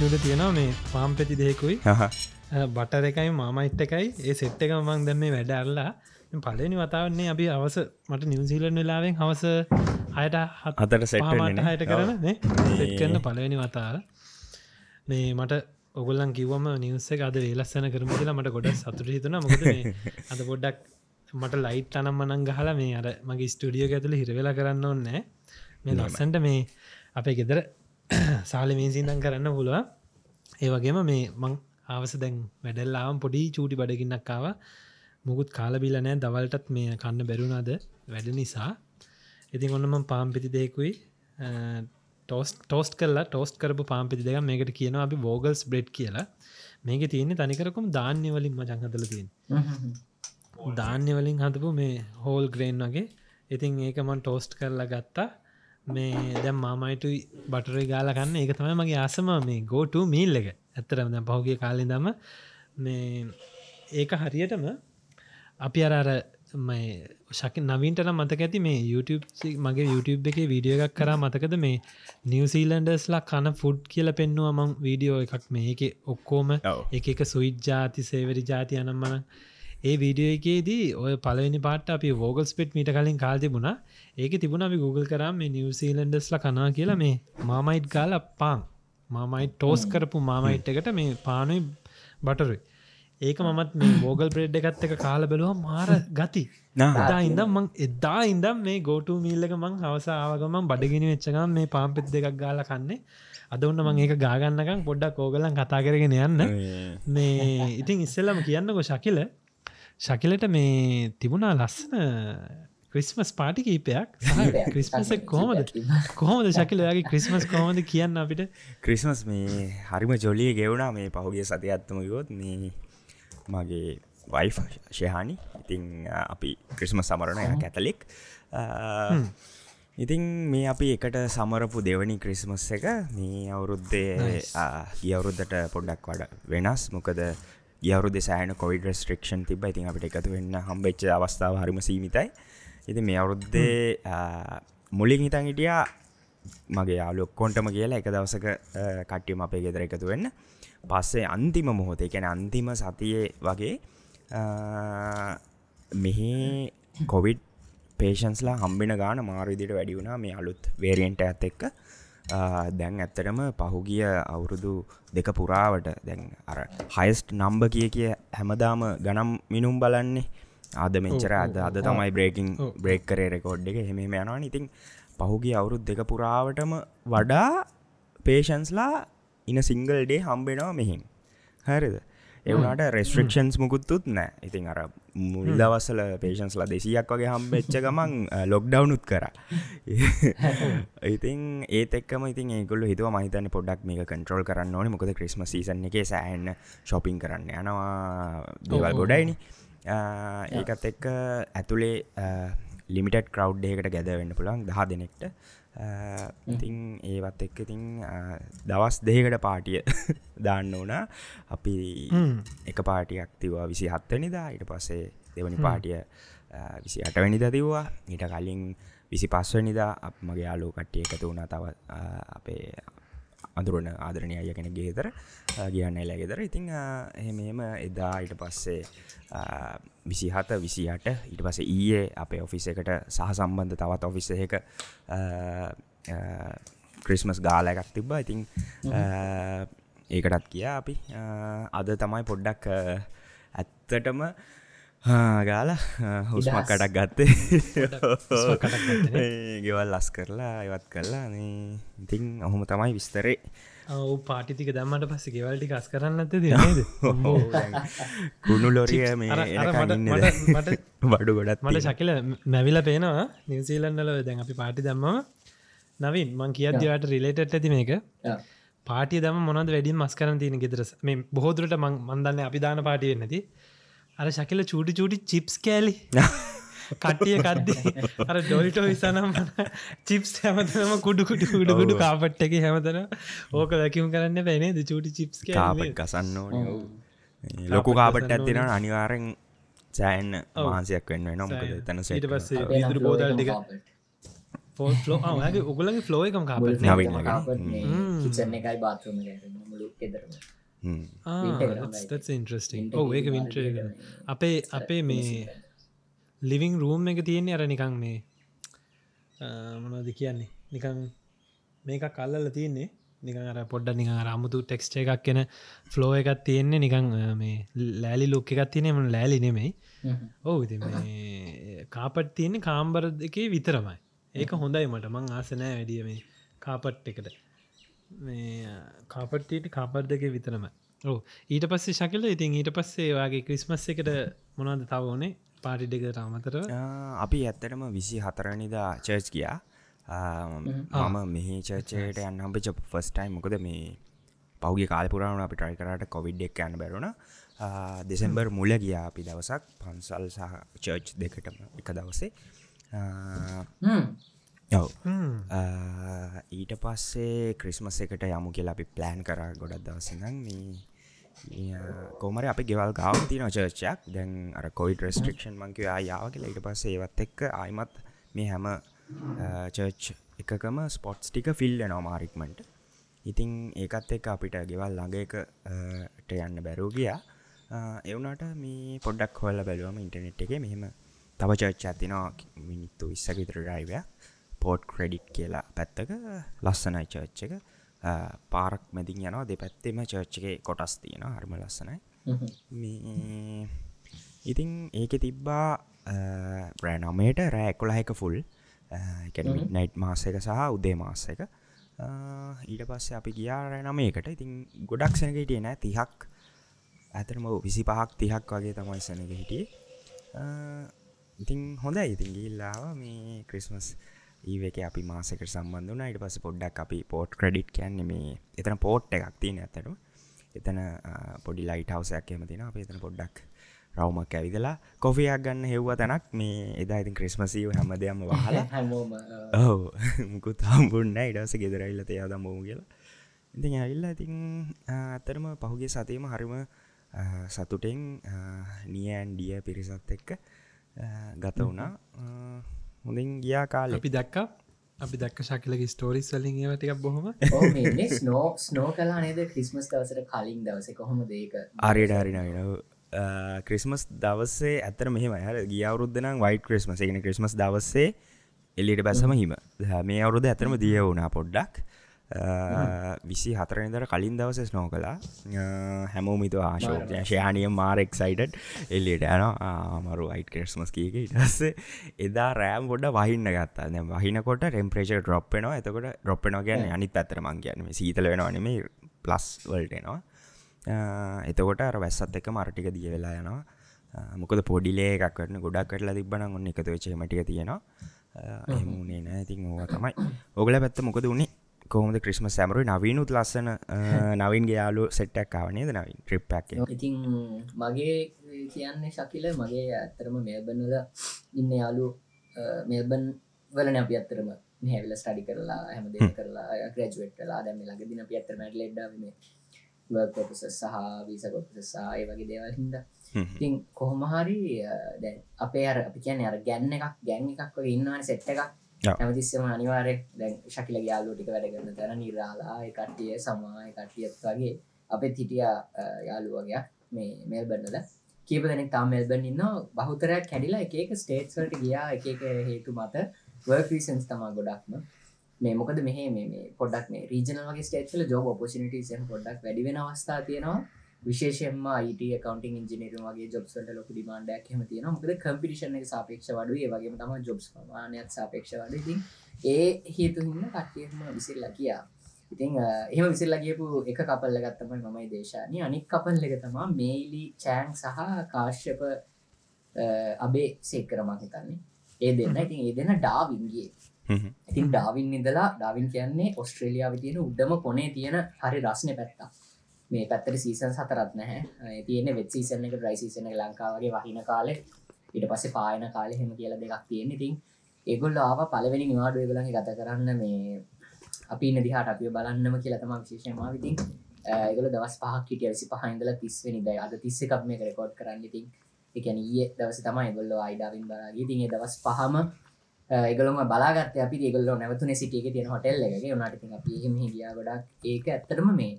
නිවසිට තියෙනවා මේ පාම් පැති දෙෙකුයි බටර එකයි මාමයිට් එකයි. ඒ සෙට් එක මං මේ වැඩ අල්ලා පලනි වතාවන්නේ අපි අවස මට නිවසිීලන් වෙලාවෙන් හවස හයට අතට සෙට්ට හයට කරන සෙට් කරන්න පලවෙනි වතාර මේ මට ඔගොල්ලන් කිවම නිවස අද වේලස්සන කරම කියලා මට ගොඩ සතුට හිතුන මොකද මේ අද පොඩ්ඩක් මට ලයිට් අනම් මනං ගහලා මේ අර මගේ ස්ටඩියෝ ඇතුළ හිරවෙලා කරන්න ඕන්නෑ මේ ලස්සන්ට මේ අපේ ගෙදර සාල මේසිදන් කරන්න පුළුව ඒ වගේම මේ මං ආවස දැන් වැඩල්ලාම් පොඩි චූටි බඩගින්නක්කාව මුකුත් කාලබිලනෑ දවල්ටත් මේ කන්න බැරුණාද වැඩ නිසා. ඉතින් ඔන්නම පාම්පිති දෙකුයි ටෝස් ටෝස්ට කරලා ටෝස්ට කරපු පාම්පිති දෙක මේකට කියන අපි බෝගල්ස් බ්‍රෙඩ් කියලා. මේක තියන්නේ තනිකරකුම් ධාන්‍ය වලින් මජංහතල තියෙන් ධාන්‍ය වලින් හදපු මේ හෝල් ග්‍රේන් වගේ. ඉතින් ඒකමන් ටෝස්ට් කරලා ගත්තා මේ දැම් මාමයිටු බටරයි ගාලකන්න ඒක තමයි මගේ ආසම මේ ගෝට මීල් එක. ඇත්තරම දැ පහුගේ කාලි දම මේ ඒක හරියටම අපි අර අර ශක නවින්ටන මතක ඇති මේ YouTube මගේ YouTube එක වීඩියෝ එකක් කර මතකද? මේ නිවසීලන්ඩස්ලා කන ෆුඩ් කියල පෙන්නවා මං වීඩියෝ එකක්. මේක ඔක්කෝම එක එක සුයිට් ජාති සේවරි ජාති අනම්මන ඒ වීඩියෝ එකේදී ඔය පලවෙනි පාට අපි වෝගල් ස්පෙට් මීට කලින් කාල් තිබුණා. ඒක තිබුණ අපි Google කරම් මේ නිවසීලන්ඩස්ල කනා කියලා මේ මාමයිට් ගාල පාන්. මාමයිට ටෝස් කරපු මාමයිට් එකට මේ පානුයි බටරුයි ඒක මත් මේ බෝගල් ප්‍රේඩ් එකත් එක කාල බැලුව මාර ගති. එදා ඉදම් මං එදා ඉදම් මේ ගෝට මීල්ලක මං හවසාාවගමන් බඩගෙන වෙච්චකම් මේ පාම්පෙත් දෙකක් ගාල කන්නේ. අද ඔන්න මං ඒක ගාගන්නකම් පොඩ්ඩක් කෝගලන් කතා කරගෙන යන්න. මේ ඉතින් ඉස්සෙල්ලම කියන්නකො ශකිල ශකිලට මේ තිබුණා ලස්සන ක්‍රිස්මස් පාටි කීපයක්. ක්‍රිස්මස කෝමද කොහොමද? ශකිලයාගේ ක්‍රිස්මස් කෝමද කියන්න අපිට? ක්‍රිස්මස් මේ හරිම ජොලිය ගෙවුණා. මේ පහුගේ සති අත්තම යොත් මේ මගේ වයිෆ ශයහානි ඉතිං අපි ක්‍රිස්ම සමරණය කැතලෙක් ඉතිං මේ අපි එකට සමරපු දෙවනි ක්‍රිස්මස් එක මේ අවුරුද්දේ ගියවුරුද්ධට පොඩ්ඩක් වඩ වෙනස්. මොකද යවරු සෑන කොයිඩ ස්ට්‍රක්ෂන් තිබ ඉතින් අපිට එකතු වෙන්න හම්බෙච්ච අවස්ථාව හරිම සීමිතයි. ඉති මේ අවුරුද්දේ මුලින් හිතන් හිටියා මගේ යාලොක්කොන්ටම කියලා එක දවසක කට්ටියම අපේ ගෙදර එකතු වෙන්න. පස්සේ අන්තිම මොහොතේ කැන අන්තිම සතියේ වගේ මෙහි කොවිඩ් පේෂන්ස්ලා හම්බෙන ගාන මාරවිදිට වැඩි වුණා. මේ අලුත් වේරියන්ට ඇත් එක්ක දැන් ඇත්තටම පහුගිය අවුරුදු දෙක පුරාවට දැන් අර හයිස්ට් නම්බ කිය කිය හැමදාම ගනම් මිනුම් බලන්නේ. අද මෙච්චර අද අද තමයි බ්‍රේකින් බ්‍රේක් කරේ රෙකෝඩ් එක. හෙම යනවා ඉතින් පහුගේ අවුරුද් දෙක පුරාවටම වඩා පේෂන්ස්ලා ඉන සිංගල් ඩේ හම්බෙනවා මෙහින්. හරිද එවුණට රෙස්ට්‍රක්ෂන්ස් මුකුත්තුත් නෑ ඉතින් අර මුල් දවස්සල පේෂන්ස්ලා දෙසියක් වගේ හම්බෙච්ච ගමන් ලොක්ඩවනුත් කර. ඉතින් ඒතෙක්ම ඉතින් ඒකුල්ල හිතුව මහිතන පොඩක් මේක කන්ට්‍රෝල් කරන්න ඕන. මොකද ක්‍රිස්ම සීසන් එක සෑහන්න ශොපින් කරන්න යනවා දේවල් ගොඩයිනි. ඒකත් එක්ක ඇතුළේ ලිමිටඩ් කව් එකට ගැද වෙන්න පුළන් දහ දෙනෙක්ට ඉතිං ඒවත් එක්ක ඉතිං දවස් දෙකට පාටිය දාන්න ඕන. අපි එක පාටියක් තිවා විසි හත්තනිදා ඊට පස්සේ දෙවනි පාටිය විසි අටවැනිද තිව්වා. ඊට කලින් විසි පස්වනිදා අප මගේ යාලෝ කට්ටිය එකතු වුණ. තව අපේ අඳුරන ආදරණය අය කෙන ගේතර කියන්න එලා ගෙදර. ඉතිං එහෙමම එදා ඊට පස්සේ විසි හත විසිහට ඊට පස ඊයේ අපේ ඔෆිස එකට සහ සම්බන්ධ තවත් ඔෆිස එක ක්‍රිස්මස් ගාල එකක් තිබ්බ. ඉතිං ඒකටත් කියා අපි. අද තමයි පොඩ්ඩක් ඇත්තටම ගාල. හුස්මක් කටක් ගත්තේ. ගෙවල් ලස් කරලා අයවත් කරලා ඉතින් ඔහොම තමයි විස්තරේ. ඔව පාටිතික දම්මට පස්ස ගෙවල්ටි කස් කරන්න ඇත දනද කුණු ලොරිය මේ බඩු ගොඩත් මට ශකිල මැවිල පේනවා නිවසීලන්නල දැන් අපි පාටි දම්ම නවින් මං කියදදිවට රිලේටට ඇති මේක. පාටිය දම මොනද වැඩින් මස් කරන තියෙන ගෙදරස මේ බොහෝදුරට මං මන්දන්න අපි දාන පාටිය නැති අර ශකිල චූටි චූටි චිප්ස් කෑලි. කට්ටිය කද්දී. අර ඩොල්ටෝ විසනම් චිප්ස් හැමතනම කුඩු කුඩු කුඩු කුඩු කාපට් එක හැමතන ඕක වැැකිම් කරන්න පැනේ ද චූටි චිප්ස් කාපට කසන්න ලොකු කාපට ඇතින අනිවාරෙන් සෑන් වහන්සයක් වෙන්න නො තන සට පස්සේ ඉදුර බෝදල් ටික. ෆෝ ඔගලගේ ෆ්ලෝ එකම කාපට කිචන්න එකයි බාත්ම ලුක් එදරම lighting. ඉන්ට්‍රස්ටිං ඔව ඒක කිව්වා වින්ට්‍ර වගේ අපේ අපේ මේ ලිවිං රූම් එක තියෙන්නේ අර නිකං මේ මොනද කියන්නේ? නිකං මේක කල්ලල තියන්නේ. නිකන් අර පොඩ්ඩ නිකං රමුතු ටෙක්ස්ට එකක් කියෙන ෆ්ලෝ එකත් තියෙන්නේ. නිකං මේ ලෑලි ලොක් එකත් තියනෙම ලෑලි නෙමෙයි. ඔවු ඉති කාපට් තියෙන්නේ කාම්බර එකේ විතරමයි. ඒක හොඳයි මට. මං ආසනෑ වැඩිය මේ කාපට් එකට මේ කාපට්ටට කාපට් දෙක විතරම. ඕ ඊට පස්සේ ශකල ඉතින් ඊට පස්සේ වගේ ක්‍රිස්මස් එකට මොනවද තව ඕනේ? පාටි දෙක රාමතරව ආ, අපි ඇත්තටම විසි හතරනිදා චර්ච් ගියා. මම මෙහි චර්චයට යන්න හම්පිච ෆස්ටයිම් මොකද මේ පෞගේ කාලපුරාණ අපි ට්‍රයි කරට කොවිඩ් එක් යන්න බැරුණ දෙසෙම්බර් මුල ගියා අපි දවසක්. පන්සල් සහ චර්ච් දෙකටම එක දවසේ ආ, ඊට පස්සේ ක්‍රිස්මස් එකට යමු කියලා අපි ප්ලෑන් කර ගොඩක් දවසිනම් මේ කෝමර අපි ගෙවල් ගාව තින චර්චයක් දැන් අර කොයිඩ රෙස්ට්‍රක්ෂන් මංකව යාව කියලා. ඊට පස්සේ ඒවත් එක්ක අයිමත් මේ හැම චර්ච් එකකම ස්පොට්ස් ටික ෆිල්ල නෝ මාරික්මට ඉතිං ඒකත් එක්ක අපිට ගෙවල් ළඟයකට යන්න බැරූ ගියා. එවනට මේ පොඩ්ඩක් හොල්ල බැලුවම ඉන්ටනෙට් එක මෙහෙම තව චර්ච් ඇතිනවා මිනිත්තු විස්සක විතර ඩයිවය පෝට් ක්‍රෙඩිට් කියලා පැත්තක ලස්සනයි චර්ච් එක. පාරක් මැදින් යනවා. දෙපැත්තෙම චර්ච්චගේ කොටස් තියෙන හරම ලස්සනයි. මේ ඉතිං ඒක තිබ්බා බ්‍රෑනොමේට රෑ කොළහක ෆුල් නයිට් මාසක සහ උදේ මාස එක ඊට පස්සේ අපි ගියා නමේකට ඉතින් ගොඩක් සැනක හිටිය නෑ තිහක්. ඇතරම විසි පහක් තිහක් වගේ තමයි සැනක හිටිය. ඉතින් හොඳ ඉතින් ගිල්ලාව මේ ක්‍රිස්මස් ඒවක අපි මාසක සම්බන්ධන ඊට පස පොඩ්ඩක් අපි පෝට් ක්‍රඩිට් කියන්න මේ එතන පෝට් එකක් තියන ඇතරු එතන පොඩි ලයිට හවසයක් එම තින අප එතන පොඩ්ඩක් රවමක් ඇවිදලා කොෆියක් ගන්න හෙව්ව තැනක්. මේ එදා ඉතින් ක්‍රිස්මසීව හැම දෙයක්ම වහලා. ඔව. මුකුත් හම්බුන්න ඉඩස ගෙදරයිල්ල තයාද මෝ කියලා. ඉතින් ඇල්ල ඉතින් අතරම පහුගේ සතයම හරිම සතුටෙන් නියන් ඩිය පිරිසත් එක්ක ගත වුණා හොඳින් ගියා කාල. අපි දැක්ක. අපි දැක්ක ශකිලගේ ස්ටෝරිස් වලින් ඒවටික් බොහොම. ස්නෝ ස්නෝ කලා නේද? ක්‍රිස්මස් දවසට කලින් දවස කොහොම දේක ආරයට හරිනගෙන ක්‍රිස්මස් දවස්සේ ඇතර මෙහම හ ගියවරුද්ධනම් වයිට ක්‍රිස්මස එකන ක්‍රිස්මස් දවස්සේ එල්ලිට බැසම හිම. මේ අවුරුද ඇතරම දිය වුණා පොඩ්ඩක් විසි හතරනිදර කලින් දවසස් නෝ කලා හැමෝමිත ආශෝක ශයානය මාරෙක්සයිටඩ් එල්ලියට යන ආමරු අයිට ක්‍රස්මස් කියක ඉටස්සේ එදා රෑම් ගොඩ වහින්න ගත්තා. වහිනකොට රෙම්ප්‍රේෂ ඩ්‍රොප්පෙනවා එතකොට ඩ්‍රොප්පෙනවා කියන්න අනිත් අතරමං කියන්න. සීතල වෙනවානෙම ප්ලස් වල්ටනවා එතකොට අර වැස්සත් එක මරටික දිය වෙලා යනවා. මොකද පොඩිලේ එකක් කරන ගොඩක් කරලා තිබන ඔන්න එකතු වෙච්චේමටික තියෙනවා. එමුණේ නෑ. ඉතින් ඕව තමයි. ඔගල පැත්ත මොකද වුණේ කොහොමද ක්‍රිස්ම සැමරු නවීනුත් ලස්සන නවින්ගේ යාලු සෙට්ටක් කාවනේද නවින්? ට්‍රිප්පක් ඉතින් මගේ කියන්නේ ශකිල මගේ ඇත්තරම මෙල්බනල ඉන්න යාලු මෙල්බන් වලන අපි අත්තරම හැවිල ස්ටඩි කරලා හැමදේ කරලා ග්‍රජුවට් කලා දැම ලඟ දින අපි අත්තර මැට ලෙඩ්ඩම වර්කොපස සහ වීසකොපස සහ ඒ වගේ දේවල් හිද ඉතින් කොහොමහරි දැන් අපේ අර අපි කියන අර ගැන්න එකක් ගැන් එකක් ඉන්නවන සෙට් එකක් ඇමතිස්සම අනිවාරය දැන් ශකිල යාලු ටික වැඩගන්න තැන නිරාලා කට්ටිය සමාය කට්ටියත් වගේ අපේ හිටිය යාලු වගේ මේ මෙල්බන්නල කීප දෙනෙක් තා මෙල්බන් ඉන්න බහුතරයක් කැඩිලා එක ස්ටේට්ස්වලට ගියා එක එක හේතු මත වර්ක්‍රීසන්ස් තමා ගොඩක්ම මේ මොකද මෙහ මේ පොඩක් මේ රීජනල් වගේ ස්ටේට්ල ජෝබ ඔපසිනිටසන් පොඩක් වැඩි වෙන අවස්ථා තියෙනවා විශේෂෙන්ම අයිට කවන්ටින් ඉජිනර වගේ ජොබ්සට ලොක ඩිමාන්ඩක් හම තියෙන මොකද කම්පිටිෂන එක සාපේක්ෂ වඩුවේ වගේ තම ජොබ්ස් මානයක් සාපේක්ෂ වඩ ඒ හේතු හින්න කට්ටියම විසිල්ලා කියා ඉතින් එහම විසිල්ලා කියපු එක කපල්ල ගත්තමයි මමයි දේශානය අනික් කපල් එක තමා මේලි චෑන් සහ කාශ්‍යප අබේ සේකරමක් හිතන්නේ. ඒ දෙන්න. ඉතින් ඒ දෙන්න ඩාවින්ගේ. ඉතින් ඩාවින් ඉදලා ඩාවින් කියන්නේ ඔස්ට්‍රේලියාව තියෙන උඩම කොනේ තියෙන හරි රස්නය පැත්තා මේ පැත්තර සීසන් සතරත් නැහැ. තියෙන වෙත් සීසන එක ්‍රයිසිසන ලංකාවගේ වහින කාලෙ. ඉට පස්සේ පායන කාලෙ හෙම කියල දෙකක් තියෙන ඉතින් ඒගොල්ල ආව පලවෙනි නිවාඩු ඒගලගේ ගත කරන්න මේ අපි ඉන්න දිහාට අපි බලන්නම කියලතම විශේෂයමා විතින් ඒගල දවස් පහක් හිටිය. විසි පහහින්දල තිස්වනි දයි අද තිස්ස එකක් මේ රෙකෝඩ් කරන්න. ඉතින් එකන ඒ දවස තමයි ගොල්ල අයිඩාවින් බලාගේ තින් දවස් පහම ඒගලම බලාගත් අපි ඒගොල්ල නැවතුන සිටියක තියෙන හොටෙල් එකගේ. නට අපි එහෙම ගියා ගොඩක්. ඒක ඇත්තරම මේ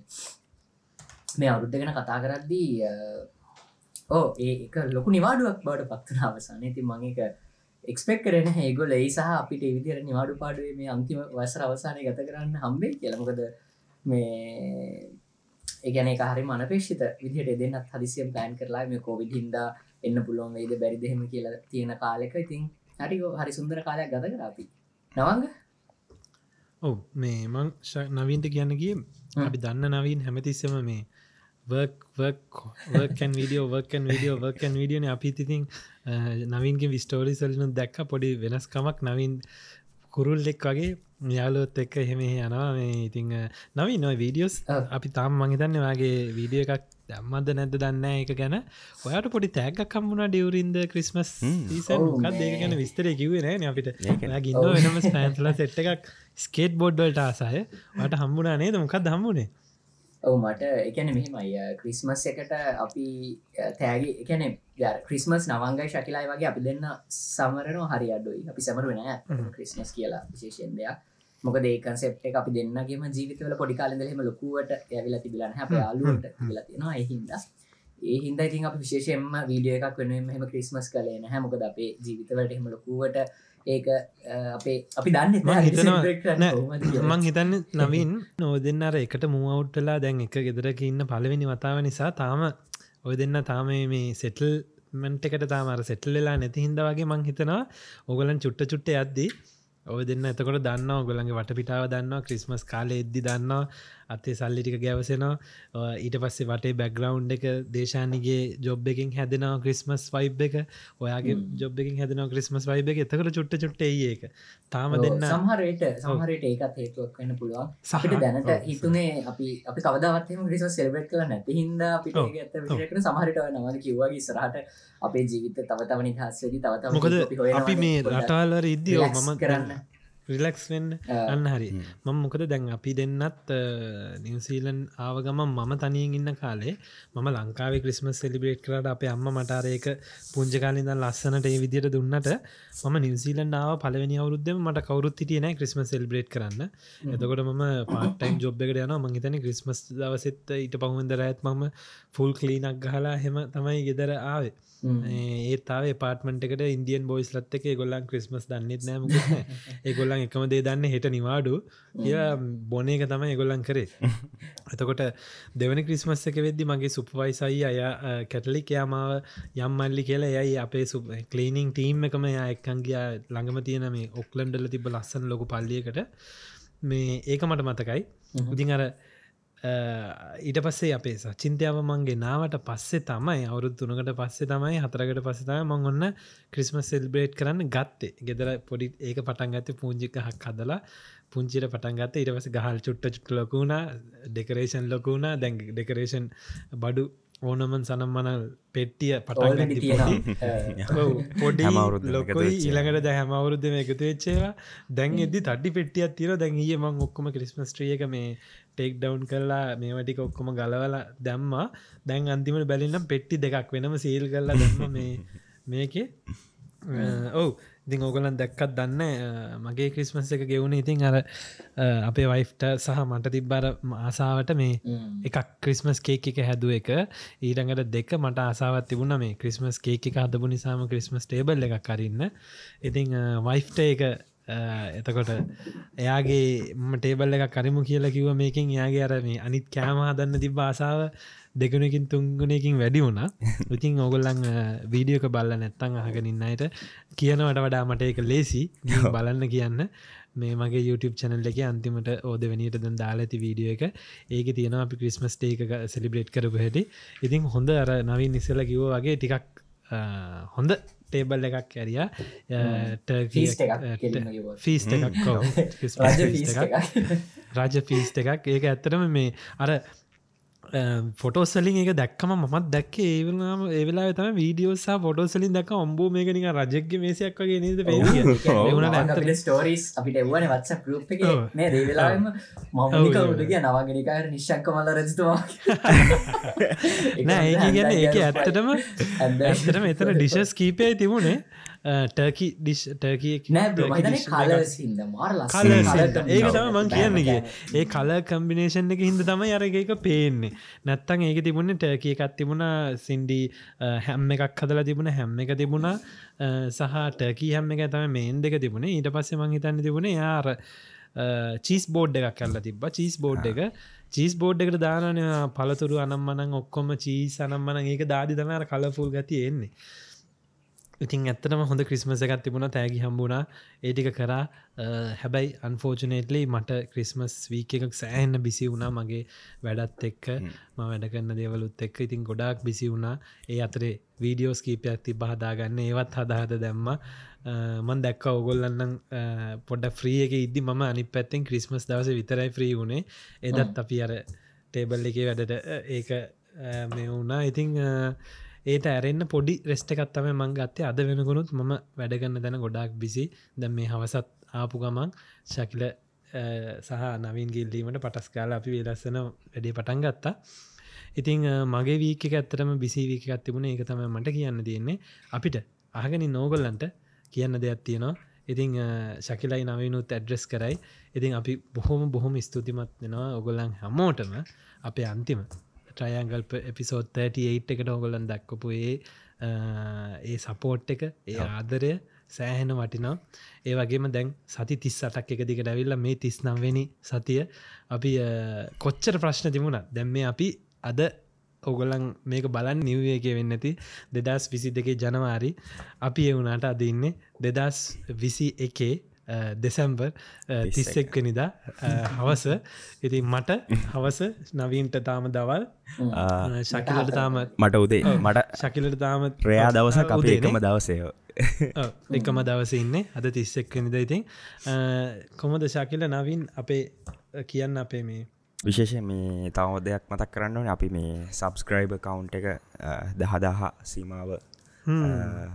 මේ අවුද්ධ ගැන කතා කරද්දී ඕ ඒක ලොකු නිවාඩුවක් බවට පත්වන අවසානය. ති මංක එක්ස්පෙක් කරන ඒගොල ඒ සහ අපිට විදිර නිවාඩු පාඩුවේ මේ අන්තිම වසර අවසානය ගත කරන්න හම්බේ කියලමකද මේ ඒගැන හරි මනපේක්ෂිත විදිහට දෙන්නත් හදිසියම් ප්ලෑන් කරලා මේ කෝවිඩ හින්දා එන්න පුළුවන් වෙයිද බැරිදහෙම කියලා තියෙන කාලෙක ඉතින් හරිෝ හරි සුන්දර කාලයක් ගත කරාපි නවංග? ඔව මේ මං නවීන්ට කියන්නගේ අපි දන්න නවීන් හැමතිස්සම මේ වර්කන් විඩියෝ වර්කන් විඩියෝ වර්කන් විඩියන අපි තිතින් නවින්ගේ විස්ටෝරි සල්ලනු දැක්ක පොඩි වෙනස්කමක්. නවින් කුරුල්ලෙක් වගේ යාලොත් එක්ක එහෙම යනවා. මේ ඉතිං නවී නොයි වීඩියෝස් අපි තාම් මහිතන්න වගේ වීඩිය එකක් දම්මද නැද්ද දන්න එක ගැන. ඔයාට පොඩි තෑගක් කම්මුණ ඩියවරින්ද ක්‍රිස්මස් සීසන් දෙක ගැන විස්තරය කිවේ නෑන අපිට. ගින්න වෙනම ස්පෑන්සල සෙට් එකක් ස්කේට් බොඩ්ඩල්ට ආසාය වට හම්බුණා නේද? මොකක් දම්මුණේ ඔව මට එකන මෙහෙමයි. ක්‍රිස්මස් එකට අපි තෑගි එකන ක්‍රිස්මස් නවංගයි ශකිලායි වගේ අපි දෙන්න සමරනෝ හරි අඩුයි. අපි සමරුවෙන ක්‍රිස්මස් කියලා විශේෂෙන් දෙයක්. මොකද ඒ කන්සෙප් එක අපි දෙන්නගේම ජීවිතවල පොඩි කාලෙදහෙම ලොකුවට ඇවිල තිබිලන්න හැප යාලුවට වෙලා තියෙනවා එහින්ද ඒ හින්ද ඉතින් අප විශේෂයෙන්ම වීඩිය එකක් වෙනුවෙන් මෙහම ක්‍රිස්මස් කලේන හැමකද අපේ ජීවිතවලට එහෙම ලොකුවට ඒක අපේ අපි දන්න මං හිතන්න නවින් නෝ දෙන්න අර එකට මූවුට්ටලා දැන් එක ගෙදරක ඉන්න පලවෙනි වතාව නිසා තාම ඔය දෙන්න තාම මේ සෙටල් මැන්ටකට තාමර සෙටල් වෙලා නැති හින්ද වගේ මං හිතනවා ඔගලන් චුට්ට චුට්ට යද්දී ඔය දෙන්න එතකොට දන්න ඔගලන්ගේ වටපිටාව දන්නවා ක්‍රිස්මස් කාලෙ එද්දි දන්නවා අත්තේ සල්ලිටික ගැවසෙනවා. ඊට පස්සේ වටේ බැග්‍රවන්් එක දේශානිගේ ජොබ් එකින් හැදෙනවා ක්‍රිස්මස් වයිබ් එක. ඔයාගේ ජොබ් එකින් හැදෙනවා ක්‍රිස්මස් වයිබ එක. එතකට චුට්ට චුට්ට ඒක. තාම දෙන්න සහරයට සහරයට ඒකත් හේතුවක් වන්න පුළුවන්. සහට දැනට හිතුනේ අපි අපි කවදවත්ම ක්‍රිස් සෙල්බට් කල නැති හිද අපි ඇත විකට සමහරට නවද කිව්වාගේ සරහට අපේ ජීවිත තව තවනි හස්සදි තවත මොකද අපි මේ රටාල්වර ඉද්දියෝ මම කරන්න රිලක්ස් වෙන්න අන්න හරි. මම මොකද දැන් අපි දෙන්නත් නිවසීලන් ආවගම මම තනියෙන් ඉන්න කාලේ මම ලංකාවේ ක්‍රිස්මස් සෙලිබ්‍රේට් කරට අප අම්ම මටාරයක පුංජකාලින්ද ලස්සනට ඒ විදියට දුන්නට මම නිවසීලන් ආව පලවෙනි අවුරුද්ධම මට කවරුත් හිටියන ක්‍රිස්ම සෙල්බ්‍රේට් කරන්න. එතකොට මම පාටයිම් ජොබ් එකට යන මංහිතන ක්‍රිස්මස් දවසෙත් ඊට පහුවෙන්දර ඇත් මම ෆුල් කලීනක් ගහලා හෙම තමයි ගෙදර ආවේ. ඒතාව පාටමට එකට ඉන්දියන් බොයිස් ලත් එක ගොල්ලන් ක්‍රිස්මස් දන්නෙත් නෑම ඒගොල්ලන් එකම දේ දන්න හෙට නිවාඩු. ය බොන එක තමයි ගොල්ලන් කරේ. එතකොට දෙවන ක්‍රිස්මස් එක වෙද්දි මගේ සුපවයිසයි අය කැටලික් යාමාව යම් මල්ලි කියලා යයි අපේ සු කලීනිං ටීම් එකම යා එක්කන්ගේ ළඟම තියෙන මේ ඔක්ලන්ඩල තිබ ලස්සන ලොකු පල්ලියකට. මේ ඒක මට මතකයි. ඉතින් අර ඊට පස්සේ අපේ චින්තයාව මන්ගේ නාවට පස්සේ තමයි අවුරුත් තුනකට පස්සේ තමයි හතරකට පස්සතම මං ඔන්න ක්‍රිස්මස් සෙල්බ්‍රේට් කරන්න ගත්තේ. ගෙදර පොඩි ඒක පටන් ගත පුංජික හක් හදලා පුංචිට පටන් ගත ඉට පස ගහල් චුට්ට චුට් ලොකුුණා ඩෙකරේෂන් ලොකුුණා දැන් ඩෙකරේෂන් බඩු ඕනමන් සනම් මනල් පෙට්ටිය පටන් පොඩි ලොකොයි ඊළඟට දැ හැමවුරුද්ධම එකතු වෙච්චේවා දැන් එදදි තඩි පෙටියත් තිර දැන්ගේ මං ඔක්කොම ක්‍රිස්මස් ට්‍රියක මේ ටෙක් ඩවන්් කරලා මේවටික ඔක්කොම ගලවල දැම්මා. දැන් අන්තිමට බැලින්නම් පෙට්ටි දෙකක් වෙනම සීල් කරලා දැම්ම මේ මේකේ. ඔවු ඉතින් ඕගලන් දැක්කත් දන්න මගේ ක්‍රිස්මස් එක ගෙවුණ ඉතින් අර අපේ වයිෆ්ට සහ මට තිබ්බර ආසාාවට මේ එකක් ක්‍රිස්මස් කේක් එක හැදුව එක. ඊරඟට දෙක මට ආසාවත් තිබුණ මේ ක්‍රිස්මස් කේක හදපු නිසාම ක්‍රිස්මස් ටේබල් එකක් කරන්න ඉතිං වයිෆ්ට එක එතකොට එයාගේ ටේබල් එක කරිමු කියලා කිව මේකින් යාගේ අර මේ අනිත් කෑම හදන්න තිබ ආසාාව දෙගුණකින් තුංගුණයකින් වැඩි වුණා. ඉතින් ඔගොල්ලන් වීඩියෝක බල්ල නැත්තං අහගෙනන්න අයට කියනවට වඩා මට එක ලේසි බලන්න කියන්න. මේ මගේ YouTube චැනල් එක අන්තිමට ඕද වනිට දැන් දාලා ඇති වීඩියෝ එක. ඒක තියෙන අපි ක්‍රිස්මස් ටේ එක සෙලිබ්‍රේට් කරපු හැටි. ඉතින් හොඳ අර නවින් නිසල කිවෝ වගේ ටිකක් හොඳ ටේබල් එකක් ඇරිය. ෆීස් එකක් රජ ෆීස් එකක්. ඒක ඇත්තරම මේ අර ෆොටෝසලින් එක දැක්කම මත් දැක්ක. ඒවනාම ඒවෙලා තම වීඩියෝසා ෆොටෝසලින් දක් ඔම්බෝ මේකනික රජෙක්ග මේසයක් වගේ නද පේ ස්ටෝරිස් අපිට එවන වත්ස ගරුප් එක. මේ දේවෙලාම මමකවුට කිය නවාගෙනකාර නිශ්ශක්ක මල්ල රජතුවා නෑ ඒ ගැන ඒක ඇත්තටම ඇත්තටම එතන ඩිශස් කීපයයි තිබුණේ ටර්කි ඩිශ් ටර්කිය ඒක තම මං කියන්නගේ ඒ කල කම්බිනේෂන් එක හිද තම අරග එක පේන්නේ. නැත්තන් ඒක තිබුණ ටර්කිය එකත් තිබුණා සින්ඩි හැම්ම එකක් හදලා තිබුණ හැම්ම එක තිබුණා සහ ටර්කී හැම්ම එක තම මේන් දෙක තිබුණ. ඊට පස්සේ මං හිතන්න තිබුණ යාර චීස් බෝඩ් එකක් කරලා තිබ චීස් බෝඩ් එක. චීස් බෝඩ් එකට දානන පලතුරු අනම්මනං ඔක්කොම චීස් අනම්මන ඒක දාඩි තමර කලෆුල් ගති එන්නේ ඉතින් ඇත්තටම හොඳ ක්‍රිස්මස එකත් තිබුණ තෑගි හම්බුණා. ඒටික කරා හැබැයි අන්ෆෝජනේටලි මට ක්‍රිස්මස් වීක එකක් සෑහන්න බිසි වුණා මගේ වැඩත් එක්ක. ම වැඩ කරන්න දේවලුත් එක්ක. ඉතින් ගොඩාක් බිසි වුණා. ඒ අතරේ වීඩියෝස් කීපයක් ති බහදාගන්න ඒවත් හදාහද දැම්ම. මන් දැක්ක ඔගොල්ලන්නම් පොඩ ්‍රී එක ඉදදි ම අනි පැත්තෙන් ක්‍රිස්මස් දවස විතරයි ්‍රී වුණේ. එදත් අපි අර ටේබල් එක වැඩට ඒක මේ වුණා. ඉතිං ඒට ඇරෙන්න්න පොඩි රෙස්ට එකත්තම මං ගත්තේ. අද වෙනකුණුත් මම වැඩගන්න දැන ගොඩක් බිසි දැම් මේ හවසත් ආපු ගමන් ශකිල සහ නවින් ගිල්ලීමට පටස් කාල අපි වෙලස්සන වැඩේ පටන් ගත්තා. ඉතිං මගේ වීක ඇත්තරම බිසි වීක ඇත්තිබුණ එක තම මට කියන්න තියෙන්නේ. අපිට අහගෙන නෝගොල්ලන්ට කියන්න දෙයක් තියෙනවා. ඉතිං ශකිලයි නවනුත් ඇඩ්‍රෙස් කරයි. ඉතින් අපි බොහොම බොහොම ස්තුතිමත් වෙනවා. ඔගොල්ලන් හමෝටම අපේ අන්තිම ට්‍රයන්ගල් එපිසෝඩ් 38 එකට ඔගොලන් දක්කපු ඒ ඒ සපෝට් එක ඒ ආදරය සෑහෙන වටිනා ඒ වගේම දැන් සති තිස් අටක් එක දිකට ඇවිල්ල මේ තිස් නම්වෙනි සතිය අපි කොච්චර ප්‍රශ්න තිබුණ දැම් මේ අපි අද ඔගොලන් මේක බලන් නිවයක වෙන්නති දෙදස් විසි දෙකේ ජනවාරි. අපි එවුනාට අදඉන්නේ දෙදස් විසි එකේ දෙසැම්බර් තිස්සෙක්කනිදා හවස. ඉතින් මට හවස නවීන්ට තාම දවල්. ශකිලට තාම මට උදේ. මට ශකිලට තාම ප්‍රයා දවස අපේ එකම දවසයෝ එකම දවස ඉන්න. අද තිස්සෙක්කනිද ඉතින්. කොමද ශකිල නවින් අපේ කියන්න අපේ මේ විශේෂ මේ තව දෙයක් මතක් කරන්න ඕන. අපි මේ සබස්ක්‍රයිබ කවුන්් එක දහදාහ සීමාව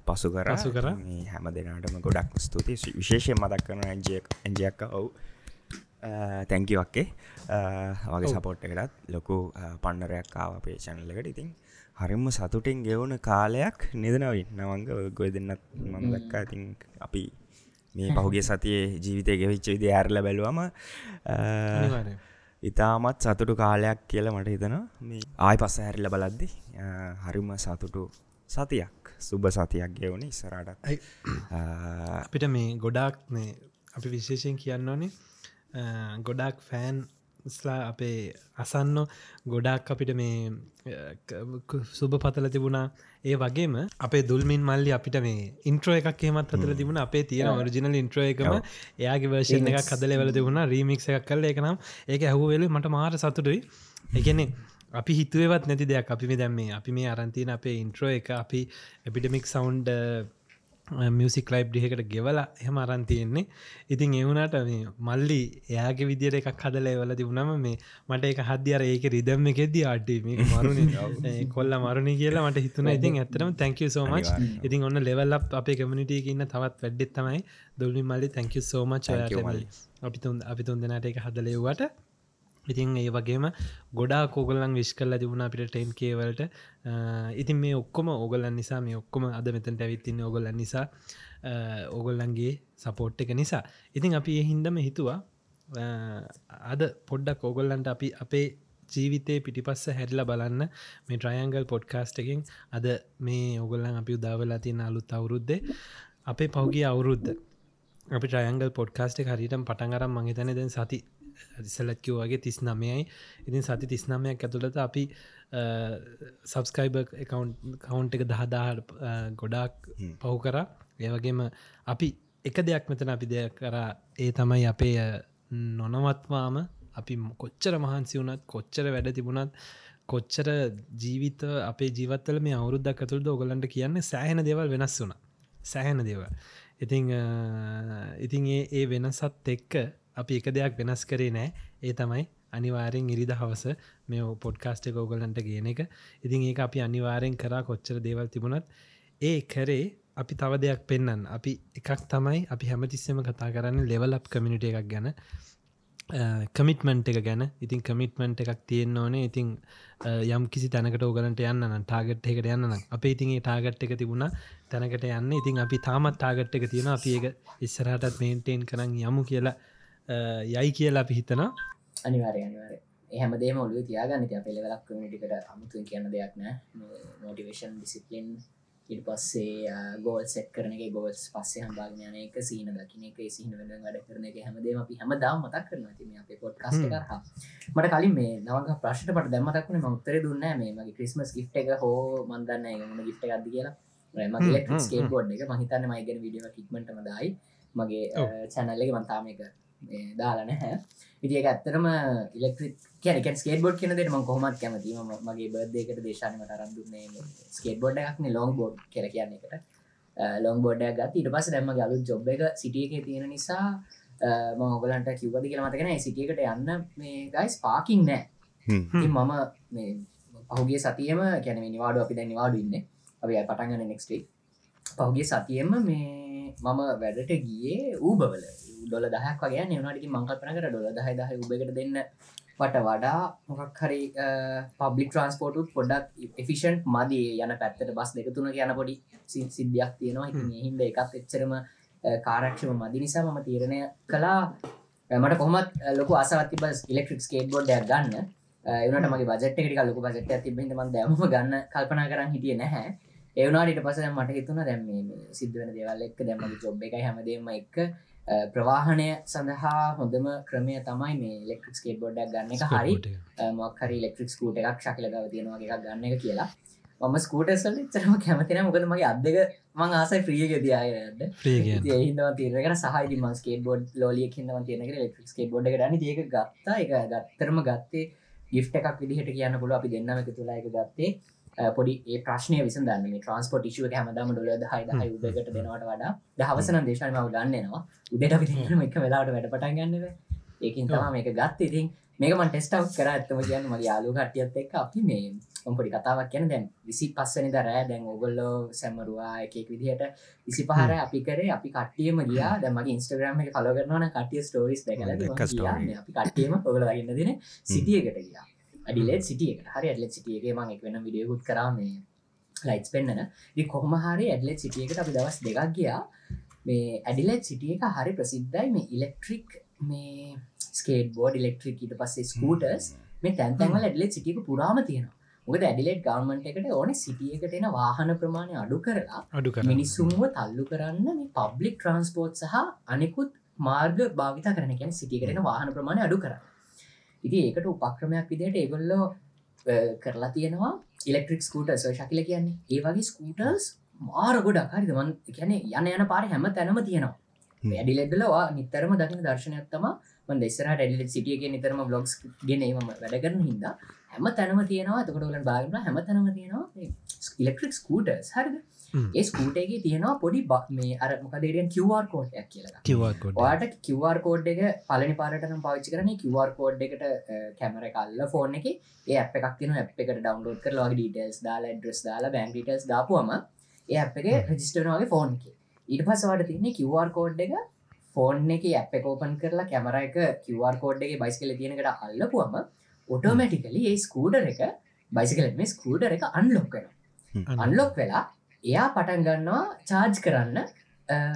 පසු කර පසු කර. හැම දෙනාටම ගොඩක් ස්තුති විශේෂය මතක් කරන ඇජයක්ක ඔවු තැංකිවක්කේ වගේ සපෝට් එකටත් ලොකු පන්නරයක් කාව අපේ චැනල්ලකට ඉතින් හරිම සතුටින් ගෙවුණ කාලයක් නිදනවින් නවංග ගොය දෙන්නත් මම දක්කා. ඉතින් අපි මේ පහුගේ සතියේ ජීවිතය ගෙවිච්ච විදි ඇරල බැලුවම ඉතාමත් සතුටු කාලයක් කියල මට හිතන මේ ආය පස්ස හැරිල බලද්දි හරිම සතුටු සතියක් සුබ සතියක් ගෙවුණ ඉස්සරටත් අපිට මේ ගොඩාක් මේ අපි විශේෂයෙන් කියන්න ඕනේ ගොඩාක් ෆෑන් ස්ලා අපේ අසන්න ගොඩක් අපිට මේ සුබ පතල තිබුණා. ඒ වගේම අපේ දුල්මින් මල්ලි අපිට මේ ඉන්ට්‍රෝ එකක් හෙමත් අතර තිබුණ. අපේ තියෙන ඔරිජිනල් ඉන්ට්‍රෝ එකම එයාගේ වර්ෂණ එකක් කදලවල තිබුණ. රීමික් එකක් කල එක නම් ඒක ඇහුවෙල. මට මාර සතුටුයි. එකනෙ අපි හිතුවවත් නැති දෙයක්. අපි දැම්මේ අපි මේ අරන්තින අපේ ඉන්ට්‍රෝ එක අපි එපිටමික් සවන්් මියසික් ලයිබ් ඩිහකට ගෙවලා එහම අරන්තියෙන්නේ ඉතින් එවුණට මේ මල්ලි එයාගේ විදිර එකක් හදල වල තිබුණම මේ මට එක හදදියර ඒක රිදම්ම එකෙද අඩ මරුණ. කොල්ල මරුණ කියලා මට හිතුන ඉතින් ඇතරම තැංක සෝමච් ඉතින් ඔන්න ලෙවල්ල අපේ කමිනිටිය ඉන්න තවත් වැඩ්ඩෙත් තමයි දොල්ලි මල්ලි. තැංක සෝමච් අපි තුන් අපි තුන් දෙනට එක හදලෙව්වට ඉතින් ඒ වගේම ගොඩා කෝගලන් විශ් කල්ල තිබුණ අපිට ටෙන් කේවලට ඉතින් මේ ඔක්කොම ඕගලන් නිසා මේ ඔක්කොම අද මෙතැන්ට ඇවිත්තින්න ඔගොල්ලන් නිසා ඕගොල්ලන්ගේ සපෝට් එක නිසා. ඉතින් අපි ඒ හින්දම හිතුවා අද පොඩ්ඩක් ඕගොල්ලන්ට අපි අපේ ජීවිතේ පිටිපස්ස හැරිල බලන්න මේ ට්‍රයන්ගල් පොඩ්කාස්ට එකින් අද මේ ඔගොල්ලන් අපි උදාවෙලා තියෙන අලුත් අවුරුද්ද අපේ පෞගිය අවුරුද්ධ අපි ට්‍රයන්ගල් පොඩ්කාස්ට හරිටම් පටන්ගරම් මහිතන දැන් සති ඉසලත්කෝ වගේ තිස් නමයයි ඉතින් සති තිස් නමයක් ඇතුළට අපි සබස්කයිබ කවුන්් එක දහදාහට ගොඩාක් පහු කර. ඒවගේම අපි එක දෙයක් මෙතන අපි දෙයක් කර. ඒ තමයි අපේ නොනවත්වාම අපි කොච්චර මහන්සි වුනත් කොච්චර වැඩ තිබුණත් කොච්චර ජීවිත අපේ ජීවත්තල මේ අවුරුද්දක් ඇතුළද ඔගලන්ට කියන්න සෑහෙන දේවල් වෙනස් වුන සෑහෙන දේවල්. ඉතිං ඉතින් ඒ වෙනසත් එක්ක අපි එක දෙයක් වෙනස් කරේ නෑ. ඒ තමයි අනිවාරෙන් ඉරිද හවස මේ පොඩ්කාස්ට එක ඔගලන්ට කියන එක. ඉතින් ඒ අපි අනිවාරෙන් කරා කොච්චර දේවල් තිබුණත්. ඒ කරේ අපි තව දෙයක් පෙන්න්න අපි එකක් තමයි අපි හැමතිස්සම කතා කරන්න ලෙවල් අප් කමිනිට එකක් ගැන. කමිටමන්ට් එක ගැන. ඉතින් කමිටමන්ට් එකක් තියෙන්න්න ඕනේ. ඉතින් යම් කිසි තැනකට ඕගලන්ට යන්න ටාගට් එකට යන්න අපේ ඉතින්ගේ ටාගට් එක තිබුණ. තැනකට යන්න. ඉතින් අපි තාමත් ටාගට් එක තියෙන අපි ඒක ඉස්සරහටත් මේන්ටේන් කරන්න යමු කියලා යයි කියලා අපි හිතනා අනිවාරය අනිවාර එහමදේ ඔලු තියාගන්න ති පෙළවලක් කමිටිකට අමුතුන් කියන්න දෙයක් නෑ. මෝටිවේෂන් ඩිසිපලින් ඉට පස්සේ ගෝල් සෙට් කරන එක ගෝල්ස් පස්සේ එක සීන දකින එක සිහින වෙන වැඩ කරන එක හැමදේම අපි හැම දා මතක් කරන තිම අප පොට් කස්ට කරහ මට කලින් මේ නවක ප්‍රශ්ට පට දැමතක්න මඋත්තර දුන්න මේ මගේ ක්‍රිස්මස් ගිට් එක හෝ මන්දන්න ගම ගිට්ට ගද කියලා. මගේ ස්කේට බෝඩ් එක. මහිතන්න මයිගෙන විඩිය කික්මටම දයි. මගේ චැනල්ලක මන්තාම එක දාලා නැහැ. ඉතිඒ ඇත්තරම ඉලෙක්ට්‍රික් කියන ස්කේට බොඩ් කියන දෙම කොහමත් කැමති මගේ බර්දයකට දේශනමට අරන්දුන්නේ ස්කේට බොඩ් එකක්න ලොං බෝඩ් කියර කියන්න එකට ලොං බොඩ්ඩ ගත් ඉට පස දැම ගලු ජොබ් එක සිටිය එක තියෙන නිසා මගලන්ට කිව්වද කියල මතකෙන සිටියකට යන්න මේ ගයිස් පාකින් නෑ මම පහුගේ සතියම කැන නිවාඩු අපි දැ නිවාඩු ඉන්න. අපි පටන්ගන්න නෙක්ස්ටේ පහුගේ සතියම මේ මම වැඩට ගියේ ඌබවල. ඩොල දහක් වගේ නවනට මංකල්පනකට ඩොල දහ දහ උබකට දෙන්න වට වඩා මොකක් හරි පබ්ලික් ට්‍රන්ස්පෝටුත් පොඩක් එෆිෂන්් මදී යන පැත්තට බස් දෙක තුන යන පොඩි සිද්ධියක් තියෙනවා. හින්ද එකත් එච්චරම කාරක්ෂම මදි නිසා මම තීරණය කලා මට කොමත් ලොක අසවති බස් ඉලෙක්ට්‍රික් ස්කේට බොඩ්ඩයක් ගන්න. එනට මගේ බජට ටික ලොක බජට තිබෙට ම දැම ගන්න කල්පනා කරන්න හිටිය නැහැ ඒවනාට පස මට හිතුන දැම සිද්ධ වෙන දේවල් එක්ක දැමගේ ජොබ් එක හැමදීම එක්ක ප්‍රවාහනය සඳහා හොඳම ක්‍රමය තමයි මේ ලෙක්ට්‍රික් ස්කේට බොඩ්ඩක් ගන්න එක. හරි. මොක්හරි ලෙක්ට්‍රික් ස්කූට එකක් ශකලගව තියෙනවා එකක් ගන්න එක කියලා. මම ස්කූටසල් චරම කැමතින මොකද මගේ අදක මං ආසයි ප්‍රියග දයායද හිදව තිරක සහයි ම ස්කේට බොඩ් ලෝලිය හිදව තියෙන ලෙක්ට්‍රික් ස්කේට බොඩ් ගන්න. ඒක ගත්තා. එක ගත්තරම ගත්තේ ගිෆ් එකක් විදිහට කියන්න පුල අපි දෙන්නම එක තුලා. එක ගත්තේ පොඩි ඒ ප්‍රශ්නය විස දන්න ට්‍රන්ස්පොට් ිෂුව හැමදම ඩොල දහයි දහයි උදකට දෙනවට වඩා දහවසන දේශන ම ගන්නවා උදට අපි එක වෙලාට වැඩ පටන් ගන්නව ඒකින් තම මේක ගත් ඉතින් මේකම ටෙස්ටව් කර. ඇත්තම කියන්න මගේ යාලු කටියත් එක් අපි මේ ඔම්පොඩි කතාවක් කියන දැන් විසි පස්සනි දරෑ දැන් ඔගොල්ලෝ සැමරවා එකෙක් විදිහට විසි පහර අපි කරේ. අපි කට්ටියම ගියා. දැමගේ ඉන්ස්ටග්‍රම එක කල කරනවන කටිය ස්ටෝරිස් දැකල අපි කට්ටියම ඔගල ගන්න දෙන සිටියකට ගියා අඩිලෙත් සිටිය හරි ඇඩලෙත් සිටියගේ මං එක වෙන විඩියකුත් කරම ලයිස් පෙන්න්නන කොහොම හරි ඇඩලෙත් සිටියකට අපි දවස් දෙකක් ගියා. මේ ඇඩිලෙත් සිටිය එක හරි ප්‍රසිද්ධයි. මේ ඉලෙක්ට්‍රික් මේ ස්කේට බෝඩ් ඉලෙක්ට්‍රික් ඊට පස්සේ ස්කූටර්ස් මේ තැන්තැන්වල ඇඩලෙත් සිටියක පුරාම තියෙනවා. මොකද ඇඩිලෙට් ගවන්මට එකට ඕන සිටියකට එන වාහන ප්‍රමාණය අඩු කරලා අඩු මිනිස්සුම්ව තල්ලු කරන්න මේ පබ්ලික් ට්‍රන්ස්පෝට් සහ අනෙකුත් මාර්ග භාවිත කරන ගැන සිටියකරෙන වාහන ප්‍රමාණය අඩු කරන්න ඉති ඒකට උපක්‍රමයක් විදියට ඒගොල්ලෝ කරලා තියෙනවා ඉලෙක්ට්‍රික් ස්කූට සෝ ශකිල කියන්නේ. ඒ වගේ ස්කූටර්ස් මාර ගොඩක්. හරි දමන් කියන යන යන පාර හැම තැනම තියෙනවා. ඇඩිලෙඩ්ලවා නිතරම දකින දර්ශනයක්ත්තම මන් දෙස්සර ඩෙඩිලෙට සිටියගේ නිතරම බ්ලොග්ස් ගෙනීම වැඩගරන හිද හැම තැනම තියෙනවා. තකොටලන් බාගන හැම තැනම තියෙනවා. ඉලෙක්ට්‍රික් ස්කූටර්ස් හරිද ඒ ස්කූටගේ තියෙනවා පොඩි බක් මේ අර මොකදේරියන් කිවර් කෝඩ්යක් කියලා වාට කිවර් කෝඩ් එක. පලනි පාරටනම් පවිච්චි කරන කිවර් කෝඩ් එකට කැමර කල්ල ෆෝන් එක. ඒ අප එකක් තින අප එකට ඩවන්ලෝඩ් කර ලගේ ඩීටල්ස් දාලා ඩ්‍රස් දාලා බැං ටස් දාපුම ඒ අප එක රජිස්ටනවාගේ ෆෝන් එක. ඊට පසවට තින්නේ කිවර් කෝඩ් එක ෆෝන් එක අප කෝපන් කරලා කැමර එක කිවර් කෝඩ් එක බයිස්කල තියෙනකට අල්ලපුුවම ඔටෝමැටිකලි ඒ ස්කූඩර එක බයිසිකල මේ ස්කූඩර එක අන්ලොක් කන අන්ලොක් වෙලා එයා පටන් ගන්නවා චාර්ජ් කරන්න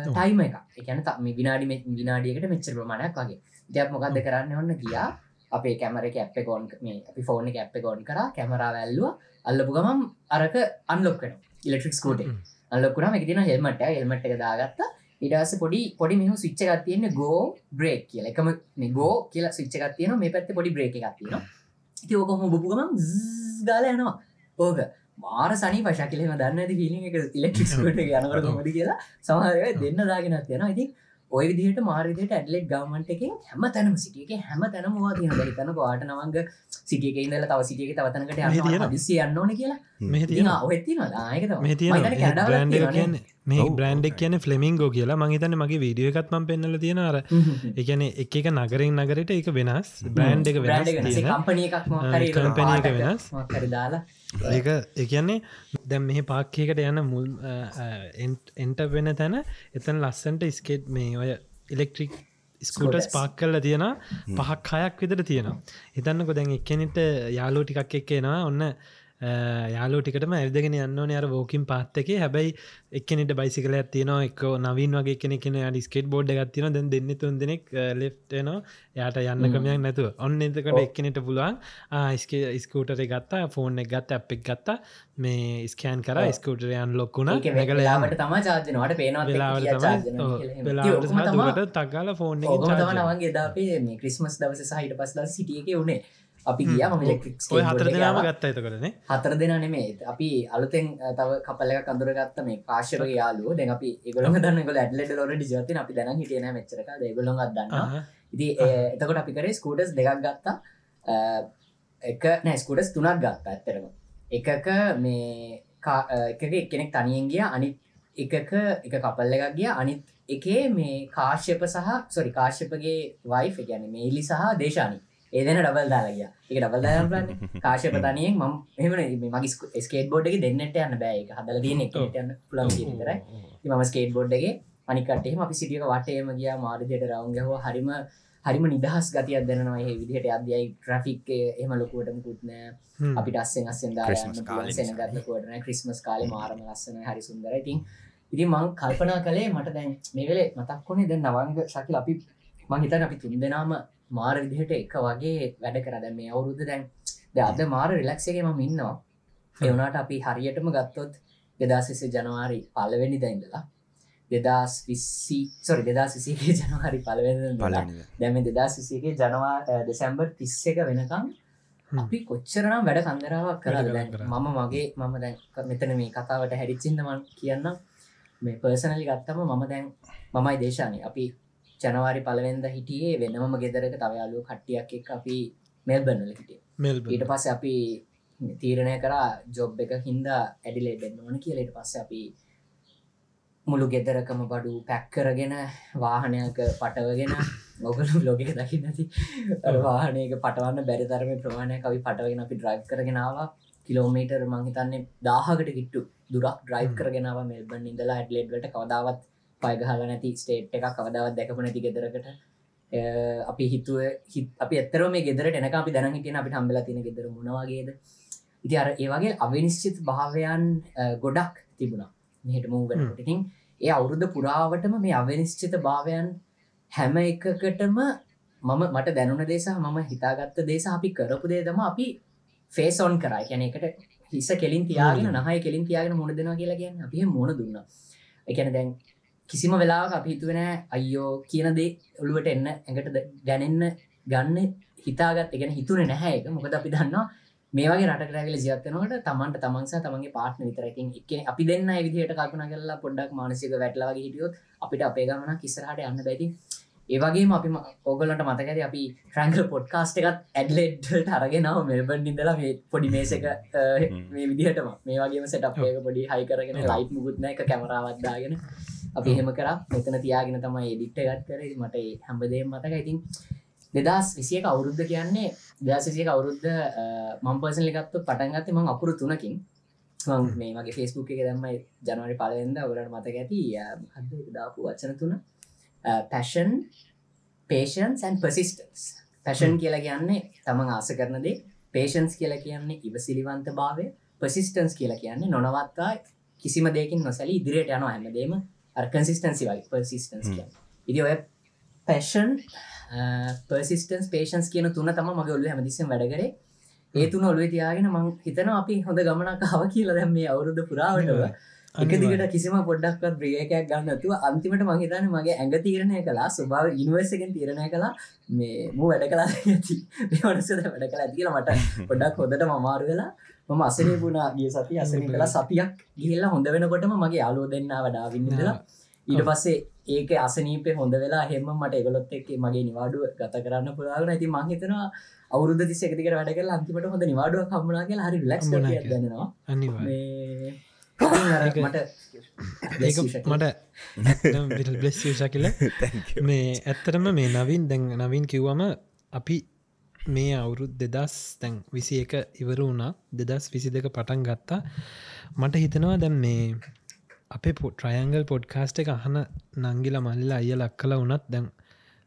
ටයිම එක එකන මේ විනාඩි විනාඩියකට මෙච්චර ප්‍රමාණයක් වගේ. දෙයක් මොකක්ද කරන්න ඔන්න ගියා. අපේ කැමර එක ඇප් කෝන් මේ අපි ෆෝන එක ඇප් කෝන් කර. කැමරා වැල්ලුව අල්ලපු ගමම් අරක අන්ලොක්කන ඉලෙක්ට්‍රික් කෝට අල්ලොකුරම එක. තින හෙල්මට හෙල්මට එක දාගත්තා. ඉඩස පොඩි පොඩි මෙහු සිච්ච එකක් තියෙන ගෝ බ්‍රේක් කියල. එකම මේ ගෝ කියලා සිච්ච එකක් තියෙන මේ පැත්ත පොඩි බ්‍රේක් එකක් තියෙන තියෝකොහොම බුපුගම ගාල යනවා. ඕක මාර සනි පශකිලම දන්න ඇති පිලි එක ඉලෙක්ට්‍රික්ට යනකට කොමද කියලා සමහරය දෙන්න දාගෙනත් යන ඉතින් ඔය විදිහට මාරිදයට ඇඩලෙක් ගවමන්ට එක හැම තැනම සිටියක හැම තැනමවා තියන තන වාට නවංග සිටියක ඉදල තව සිටියක තවතනකට දිසි යන්නඕන කියලා. මෙහ තියෙන ඔහෙත්ති මේ බ්‍රන්ඩ මේ බ්‍රන්ඩක් කියන ෆලමිංගෝ කියලා. මහිතන මගේ වීඩිය එකත්ම පෙන්නල තියෙන අර. එකන එක එක නගරින් නගරට එක වෙනස්. බ්‍රන්ඩ් එක වෙනස් එක වෙනස්. දාලා. ඒක එකන්නේ දැම් මෙහ පාක්කයකට යන මුල් එන්ට වෙන තැන එතන ලස්සන්ට ස්කේට් මේ ඔය ඉලෙක්ට්‍රික් ස්කූටස් පාක් කල්ල තියෙන පහක් හයක් විතර තියෙනවා. හිතන්නකො දැන් එක්කෙනෙට යාලෝ ටිකක් එක්කෙනවා ඔන්න යාලෝ ටිකටම ඇදගෙන යන්න අර ෝකින් පාත්තක හැබැයි එක්කනෙට බයිසිකල ඇතියනවා එක් නවින් වගේ කෙනෙ කෙන ඩිස්කේට බෝඩ් ගත්තින දැන් දෙන්න තුන් දෙනෙක් ලෙෆ්ටනවා යාට යන්න කමයක් නැතුව. ඔන්න එතකට එක්කනෙට පුළුවන් ස්කේ ස්කූටර ගත්තා ෆෝන් එක ගත්ත අප් එක් ගත්තා. මේ ස්කෑන් කර ස්කූටරයන් ලොක්කුණ මේකල යාමට තම චාර්ජනවට පේනවා වෙලාවට තක්ගල ෆෝන් තමනවගේ දාපේ ක්‍රිස්මස් දවස සහිට පස්ලා සිටියක උනේ අපි ගිය ම හතර දෙනාම ගත්ත එතකරන හතර දෙනා නෙමේ අපි අලුතෙන් තව කපලක කඳුර ගත්ත මේ කාශ්‍යප යාලු දැන් අපි ඒගොලම දන්නක ඇඩලට ලොර ඩිජතින අපි දැන හිටියන මෙච්චරක ඒගොලොන් ගන්න ඉති එතකොට අපි කරේ ස්කූටස් දෙකක් ගත්තා. එක නෑ ස්කූටස් තුනක් ගත්තා ඇත්තරම එකක මේ එක කෙනෙක් තනියෙන් ගිය. අනිත් එකක එක කපල්ල එකක් ගිය. අනිත් එකේ මේ කාශ්‍යප සහ සොරි කාශ්‍යපගේ වයිෆ ගැන මේලි සහ දේශානී ඒදන ඩබල් දාලගිය එක ඩබල් දාලන්න කාශය පතනයෙන් ම එම මගේ ස්කේට බෝඩ් එක දෙන්නට යන්න බෑ එක හදල දන එකටන්න පුළන් කරයි ම ස්කේට බෝඩ්ඩගේ අනිකටේ අපි සිටියක වටේම ගිය. මාරිදයට රවන්ගහෝ හරිම හරිම නිදහස් ගතියක් දෙනවා ඒ විදිහට අධ්‍යයි ට්‍රෆික් එහම ලොකුවටම කුත්නෑ අපිට අස්සෙන් අස්සෙන් දාරන්න සෙනගත්ලකුවටන ක්‍රිස්මස් කාලේ මාරම ලස්සන හරි සුන්දර ඉතින් ඉතින් මං කල්පනා කළේ මට දැන් මේ වෙලේ මතක් වුණේ දැන් නවංග ශකිල අපි මං හිතන අපි තුන් දෙනාම මාර විදිහට එක වගේ වැඩ කර. දැ මේ අවුරුද්ධ දැන් ද අද මාර රිලක්සගේ ම ඉන්නවා. එවනාට අපි හරියටම ගත්තොත් දෙදාසිසේ ජනවාරි පලවෙනි දැයිඳලා දෙදස් විස්සි සොරි දෙදා සිසිගේ ජනවාරි පලවෙන දැම දෙදා සිසිගේ ජනවා දෙසැම්බර් තිස්ස එක වෙනකම් අපි කොච්චරනම් වැඩ කන්දරාවක් කර මම මගේ මම දැන් මෙතන මේ කතාවට හැරිච්චින්නමන් කියන්න මේ පර්සනලි ගත්තම මම දැන් මමයි දේශානය අපි ජනවාරි පලවෙන්ද හිටියේ වෙනම ගෙදරක තවයාලු කට්ටියක් එක් අපි මෙල්බනල හිටිය. ඊට පස්ස අපි තීරණය කරා ජොබ් එක හින්දා ඇඩිලේ දෙන්න ඕන කියලට පස්ස අපි මුළු ගෙදරකම බඩු පැක්කරගෙන වාහනයක පටවගෙන ඔගලු ලොගෙක දකි නැති වාහනයක පටවන්න බැරිතරම ප්‍රමාණය කවි පටවගෙන අපි ඩ්‍රයි් කරගෙනවා කිලෝමීටර් මංහිතන්නේ දාහකට කිට්ටු දුරක් ඩ්‍රයි් කරගෙනාව මෙල්බන් ඉඳලා ඇඩ්ලෙඩ්ට කවදාවත් පයගහල නැති ස්ටේට් එක කවදාවත් දැකපු නැති ගෙදරකට. අපි හිතුව අපි එත්තර මේ ගෙදර එනක අපි දැන හිටියන අපි හම්බල තින ගෙදර මුණවාගේද ඉති අර ඒවගේ අවිනිශ්චිත භාවයන් ගොඩක් තිබුණා. මෙහට මූගනට ඉතින් ඒ අවුරුද්ධ පුරාවටම මේ අවිනිශ්චිත භාවයන් හැම එකකටම මම මට දැනුන දේසා මම හිතාගත්ත දේශ අපි කරපු දේ තම අපි ෆේසොන් කරයි කියන එකට හිස කෙලින් තියාගෙන නහය කෙලින් තියාගෙන මුණ දෙනවා කියලා කියන්න අපි මුණ දුන්න. එකන දැන් කිසිම වෙලාවක් අපි හිතුවෙන අයියෝ කියන දේ ඔළුවට එන්න ඇඟට ගැනෙන්න ගන්න හිතාගත් එකෙන හිතුන නැහැ එක මොකද අපි දන්නවා මේවගේ රට රැගල ජයතනකට තමන්ට තමන්ස තමන්ගේ පාට්න විතරකින් එක අපි දෙන්න විදිහට කල්පන කරලා පොඩ්ඩක් මානසික වැටලවගේ හිටියොත් අපිට අපේ ගමන කිසරහට යන්න බැති ඒවගේ අපි ඔගලට මතකද අපි ට්‍රංගල් පොඩ්කාස්ට එකත් ඇඩලෙඩ්ට අරගෙනාව මෙල්බන් ඉදලා මේ පොඩි මේසක මේ විදිහටම. මේ වගේම සට අපේ පොඩි හයි කරගෙන ලයිට් මුකුත්න එක කැමරාවත්දාගෙන අපි එහෙම කර. මෙතන තියාගෙන තමයි එඩිට්ට ගත් කර. මට හැම්බදේ මතක ඉතින් දෙදස් විසියක අවුරුද්ධ කියන්නේ දසිසියක අවුරුද්ධ මම්පර්සලි ගත්තු පටන්ගත්ත මං අපුරු තුනකින්. මේ මගේ ෆෙස්බුක් එක දම්මයි ජනවරි පලවෙද ඔලට මතක ඇති දාපු වචන තුන. පැෂන් පේෂන්න් පසිස්ටන්ස් පැෂන් කියලා කියන්නේ තමන් ආස කරනදේ පේෂන්ස් කියලා කියන්නේ ඉවසිලිවන්ත භාවය. පසිස්ටන්ස් කියලා කියන්නේ නොනවත්තා කිසිම දෙකින් නොසැලි ඉදිරියට යන හැමදේම කන්සිස්ටන්සි වයි පර්සිස්ටන්ස් කිය ඉදි ඔය පැෂන් පර්සිස්ටන්ස් පේෂන්ස් කියන තුන තම මගේ ඔල්ල හැමදිසම් වැඩකරේ ඒ තුන ඔලුව තියාගෙන මං හිතන අපි හොඳ ගමනක් කාව කියලා දැම් මේ අවුරුද්ධ පුරාවටව එක දිගට කිසිම පොඩ්ඩක්වත් බ්‍රියකයක් ගන්නතුව අන්තිමට මහිතන මගේ ඇඟ තීරණය කලා ස්වභාව ඉනිවර්සකෙන් තීරණය කලා මේ මූ වැඩ කලා ඇති. මනසද වැඩ කලා ඇතිල මට පොඩක් හොදට මමාරු වෙලා මම අසනේ පුුණා ගිය සති අසන කලා සතියක්. ගිල්ලා හොඳ වෙනකොටම මගේ අලෝ දෙන්න වඩා වින්නලා ඊට පස්සේ ඒක අසනීපේ හොඳ වෙලා හෙම මට එගලොත් එක් මගේ නිවාඩුව ගත කරන්න පුළාගෙන ඇති මහිතනවා අවුරුද තිසකතික වැඩ කලා අන්තිමට හොඳ නිවාඩුව කම්මනා කියලා හරි ලක්ස් දන්නවා. මට බ්ලෙස්ෂ කියල මේ ඇත්තරම මේ නවින් දැන් නවින් කිව්වම අපි මේ අවුරුත් දෙදස් තැන් විසි එක ඉවර වුණා. දෙදස් විසි දෙක පටන් ගත්තා. මට හිතනවා දැම් මේ අපේ පො ට්‍රයන්ගල් පොඩ්කාස්ට එක අහන නංගිල මල්ල අය ලක් කල වනත් දැන්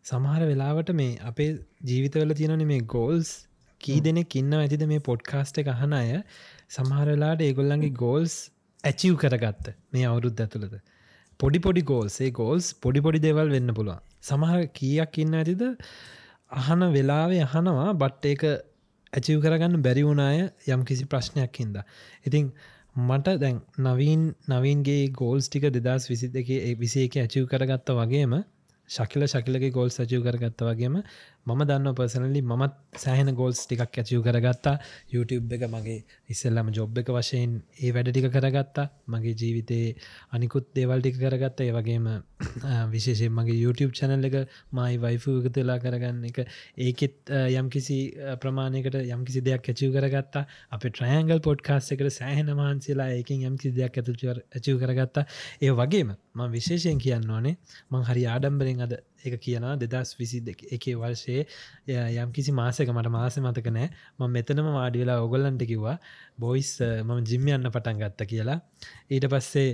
සමහර වෙලාවට මේ අපේ ජීවිතවල තියෙනන මේ ගෝල්ස් කී දෙනෙක් ඉන්න ඇතිද මේ පොඩ්කාස්ට එක අහන අය? සමහර වෙලාට ඒගොල්ලන්ගේ ගෝල්ස් ඇචිව් කරගත්ත මේ අවුරුද්ධ ඇතුළද පොඩි පොඩි ගෝල්සේ ගෝල්ස් පොඩි පොඩි දෙවල් වෙන්න පුළුවන්. සමහර කියක් ඉන්න ඇතිද අහන වෙලාවේ අහනවා බට් ඒක ඇචිව් කරගන්න බැරි වුණාය යම් කිසි ප්‍රශ්නයක් හින්ද. ඉතිං මට දැන් නවීන් නවීන්ගේ ගෝල්ස් ටික දෙදස් විසි එක විසේ එක ඇචිව් කරගත්ත වගේම ශකිල ශකිලගේ ගෝල් සජීව කරගත්ත වගේම මම දන්න පර්සනලි මත් සෑහන ගෝල්ස් ටිකක් ඇචිව් කරගත්තා. YouTube එක මගේ ඉස්සල්ලම ජොබ් එක වශයෙන් ඒ වැඩ ටික කරගත්තා. මගේ ජීවිතයේ අනිකුත් දේවල් ටික කරගත්ත. ඒ වගේම විශේෂයෙන් මගේ YouTube චැනල් එක මයි වයිෆු එකතුලා කරගන්න එක. ඒකෙත් යම් කිසි ප්‍රමාණයකට යම් කිසි දෙයක් ඇචිව් කරගත්තා. අප ට්‍රයන්ගල් පොඩ්කාස් එකට සෑහෙන මහන්සේලා ඒකින් යම් කිසි දෙයක් ඇතු ඇචිව් කරගත්තා. ඒ වගේම ම විශේෂයෙන් කියන්න ඕනේ මං හරි ආඩම්බරෙන් අද එක කියන දෙදස් විසි එකේ වර්ෂයේ යම් කිසි මාසක මට මාස මතක නෑ. ම මෙතනම වාඩි වෙලා ඔගොල්ලන්ට කිව්වා බොයිස් මම ජිම්ම යන්න පටන් ගත්ත කියලා. ඊට පස්සේ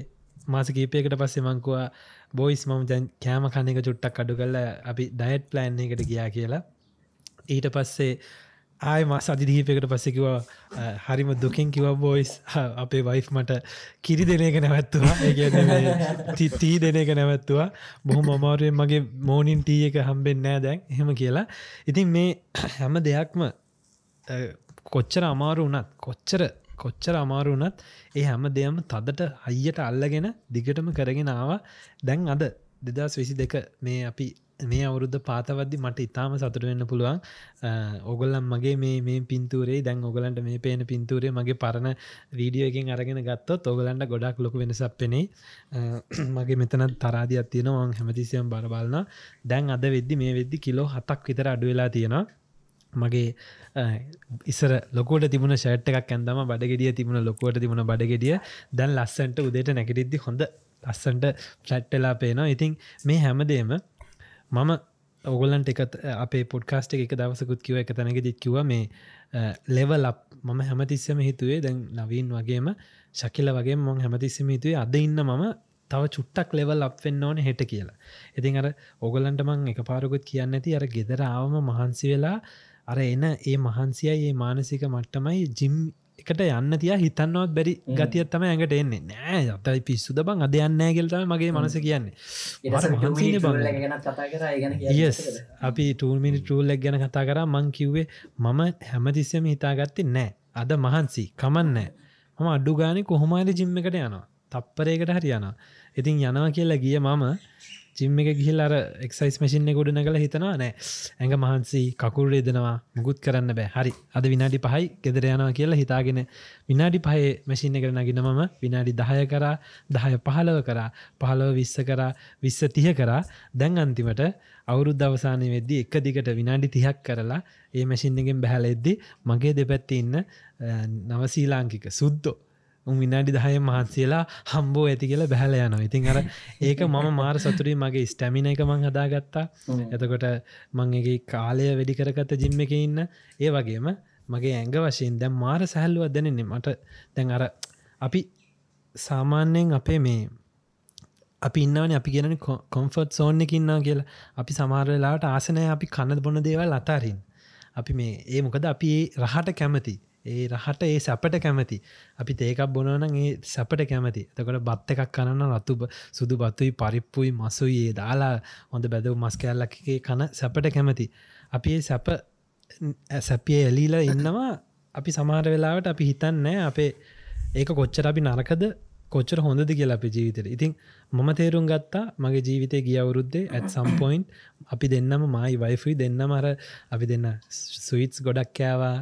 මාස කීපයකට පස්සේ මංකවා බොයිස් මම දැන් කෑම කණක චුට්ටක් අඩු කල්ල අපි ඩයිට් ප්ලෑන් එකට ගියා කියලා. ඊට පස්සේ ආය මස් අධිදීපකට පස්සෙකිවා හරිම දුකින් කිව බෝයිස් අපේ වයිෆ් මට කිරි දෙන එක නැවැත්තුවා. තී දෙන එක නැවැත්තුවා. බොහොම අමාරුවෙන් මගේ මෝනින් ටී එක හම්බෙන් නෑ දැන් එහෙම කියලා. ඉතින් මේ හැම දෙයක්ම කොච්චර අමාරු වනත් කොච්චර කොච්චර අමාරු වනත් ඒ හැම දෙයම තදට හයියට අල්ලගෙන දිගටම කරගෙන ආවා. දැන් අද දෙදස් විසි දෙක මේ අපි මේ අවුරුද්ධ පාතවද්දි මට ඉතාම සතුට වෙන්න පුළුවන්. ඔගොල්ලම් මගේ මේ මේ පින්තුරේ දැන් ඔගලන්ට මේ පේන පින්තුරේ මගේ පරණ වීඩියෝ එකින් අරගෙන ගත්තොත් ඔගලන්ට ගොඩක් ලොක වෙනසක් පෙනේ. මගේ මෙතන තරාදියක් තියෙනවා හැමතිසියම් බරබලන්න දැන් අද වෙද්දි මේ වෙද්දි කිලෝ හතක් විතර අඩුවෙලා තියෙනවා. මගේ ඉස්සර ලොකොට තිබුණ ෂට් එකක් ඇන්දම බඩගෙඩිය තිබුණ ලොකුවට තිබුණ බඩගෙඩිය. දැන් ලස්සන්ට උදේට නැකටිද්දි හොඳ ලස්සන්ට ෆ්ලට්ටලා පේනවා. ඉතින් මේ හැමදේම මම ඔගොලන්ට එක අපේ පොඩ්කාස්ට එක දවසකුත් කිව එක තැනක දිත් කිව මේ ලෙවල් අප මම හැමතිස්සම හිතුවේ දැන් නවීන් වගේම ශකිල වගේ මොං හැමතිස්සම හිතුවේ අද ඉන්න මම තව චුට්ටක් ලෙවල් අපෙන්න්න ඕන හෙට කියලා. ඉතින් අර ඔගලන්ට මං එක පාරකුත් කියන්න ඇති අර ගෙදර ආවම මහන්සි වෙලා අර එන ඒ මහන්සියයි ඒ මානසික මට්ටමයි ජිම් එකට යන්න තිය හිතන්නවත් බැරි ගතියත් තම ඇඟට එන්නේ. නෑ යතයි පිස්සුද බං අද යන්නෑ කෙල්තම මගේ මනස කියන්නේ. අපි ටූල්මිනි ටූල්ලක් ගැන කතා කර මං කිව්වේ මම හැමතිස්සම හිතාගත්ති නෑ. අද මහන්සි කමන්නෑ මම අඩ්ඩු ගානි කොහොමාරි ජිම්ම එකට යනවා. තප්පරයකට හරියනවා ඉතින් යනවා කියලා ගිය මම ජිම්ම එක ගිහිල් අර එක්සයිස් මසිින්න ගොඩ නගල හිතනවා නෑ ඇඟ මහන්සි කකුල් රේදනවා මුකුත් කරන්න බෑ. හරි අද විනාඩි පහයි ගෙදර යනවා කියලා හිතාගෙන විනාඩි පහේ මැසින්න කර නගෙන මම විනාඩි දහය කරා දහය පහලව කරා පහලව විස්ස කරා විස්ස තිය කරා. දැන් අන්තිමට අවුරුද්ධ අවසානය වෙද්දි එක දිගට විනාඩි තිහක් කරලා ඒ මැසින්නගෙන් බැහල එද්දි මගේ දෙපැත්ති ඉන්න නවසීලාංකික සුද්දෝ උන් විනාඩි දහය මහන්සේලා හම්බෝ ඇති කියලා බැහල යනවා. ඉතින් අර ඒක මම මාර සතුරී මගේ ස්ටැමින එක මං හදාගත්තා. එතකොට මංගේ කාලය වැඩි කරගත්ත ජිම්ම එක ඉන්න. ඒ වගේම මගේ ඇඟ වශයෙන් දැම් මාර සැහල්ලුව දැනෙන්නේ මට. දැන් අර අපි සාමාන්‍යයෙන් අපේ මේ අපි ඉන්නවන අපි ගෙන කොම්ෆර්ට් සෝන් එක ඉන්නා කියලා. අපි සමාරලාට ආසනය අපි කන්න බොන දේවල් අතාරින්. අපි මේ ඒ මොකද අපි රහට කැමති ඒ රහට ඒ සැපට කැමති. අපි ඒකක් බොනවන ඒ සැපට කැමති. තකොට බත් එකක් කනන්න රතු සුදු බත්තුයි පරිප්පුයි මසුයි ඒ දාලා හොඳ බැදව මස් කෑල්ලක්ගේ කන සැපට කැමති. අපි ඒ සැප සැපිය එලීලා ඉන්නවා. අපි සමාර වෙලාවට අපි හිතන්නෑ අපේ ඒක කොච්චර අපි නරකද කොච්චර හොඳද කියලා අප ජීවිතර ඉතින් මම තේරුම් ගත්තා මගේ ජීවිතය ගියවුරුද්දේ ඇත් සම්පොයින්් අපි දෙන්නම මයි වයිෆයි දෙන්න මර අපි දෙන්න සුයිටස් ගොඩක් කෑවා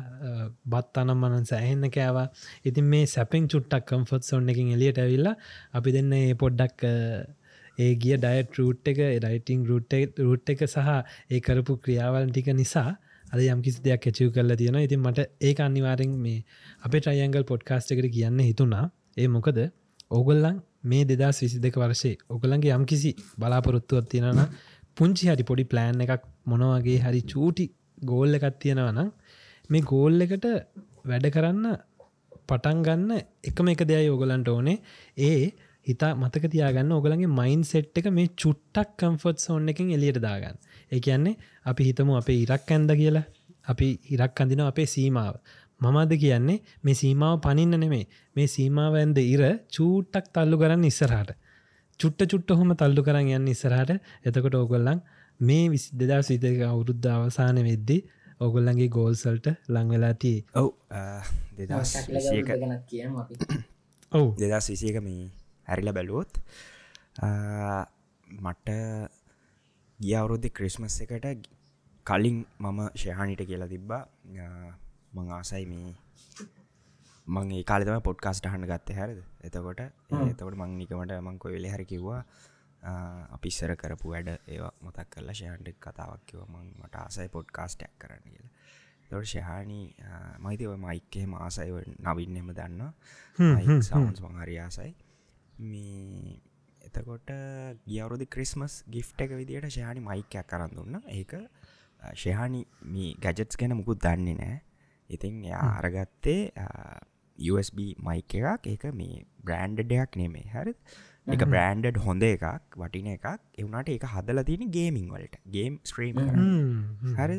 බත් අනම් මනන් සෑහෙන්න කෑවා. ඉතින් මේ සැපෙන් චුට්ටක් කම්ෆොත් සොන්න එකින් එලියට ඇවිල්ලා අපි දෙන්න ඒ පොඩ්ඩක් ඒ ගිය ඩයිට රූට් එක රයිටිං රුට් රුට් එක සහ ඒ කරපු ක්‍රියාවල් ටික නිසා අද යම් කිසි දෙයක් ඇචිව් කරලා තියෙන ඉතින් මට ඒ අනිවාරෙන් මේ අපේ ට්‍රයංගල් පොඩ්කාස්ට එකට කියන්න හිතුනා ඒ මොකද? ඕගොල්ලන් මේ දෙදස් විසි දෙක වර්ෂේ ඔගලන්ගේ යම් කිසි බලාපොරොත්තුවත් තියෙනන පුංචි හරි පොඩි ප්ලෑන් එකක් මොනවගේ හරි චූටි ගෝල්ල එකත් තියෙනවනම් මේ ගෝල් එකට වැඩ කරන්න පටන් ගන්න එකම එක දෙයයි ඔගලන්ට ඕනේ. ඒ හිතා මතක තියාගන්න ඔගලගේ මයින් සෙට් එක මේ චුට්ටක් කම්ෆර්ට් සෝන් එකින් එලියට දාගන්න. ඒ කියන්නේ අපි හිතමු අපේ ඉරක් ඇන්ද කියලා. අපි ඉරක් අඳින අපේ සීමාව. මමද කියන්නේ මේ සීමාව පනින්න නෙමේ මේ සීමාව ඇන්ද ඉර චූට්ටක් තල්ලු කරන්න ඉස්සරහට. චුට්ට චුට්ට හොම තල්ලු කරන්න යන්න ඉස්සරහට. එතකොට ඕගොල්ලන් මේ විසි දෙදා සිතක අවුරුද්ධ අවසාන වෙද්දි ඔගොල්ලන්ගේ ගෝල්සල්ට ලංවෙලා තිය ඔව්. ඔවු. දෙදස් විසියක මේ හැරිල බැලුවොත් මට ගිය අවුරුද්ධ ක්‍රිස්මස් එකට කලින් මම ශයහනිට කියලා තිබ්බා මං ආසයි මේ මං ඒ කාලතම පොඩ්කාස්ට හන්න ගත්ත හැරද? එතකොට එතකොට මං නිකමට මංකො වෙලෙ හරි කිව්වා අපිස්සර කරපු වැඩ ඒවා මොතක් කරලා ශයන්ට කතාවක් කිව මං මට ආසයි පොඩ්කාස්ටක් කරන්න කියලා. තොට ශහානී මයිති ඔය මයික්කේ මාසයි නවින්නෙම දන්න සවන්ස් මහරි ආසයි. මේ එතකොට ගියවරුදි ක්‍රිස්මස් ගිෆ්ට එක විදිට ශයානි මයිකයක් කරන්න දුන්න. ඒක ශයහනි මේ ගැජට්ස් ගැන මුකුත් දන්නේ නෑ ඉතින් අරගත්තේ USB මයික එකක්. ඒක මේ බ්‍රෑන්ඩ් දෙයක් නෙමේ. හරි එක බ්‍රෑන්ඩඩ් හොඳ එකක් වටින එකක්. එවුණට ඒක හදල තියෙන ගේමිං වලට. ගේම් ස්ත්‍රීම් හරි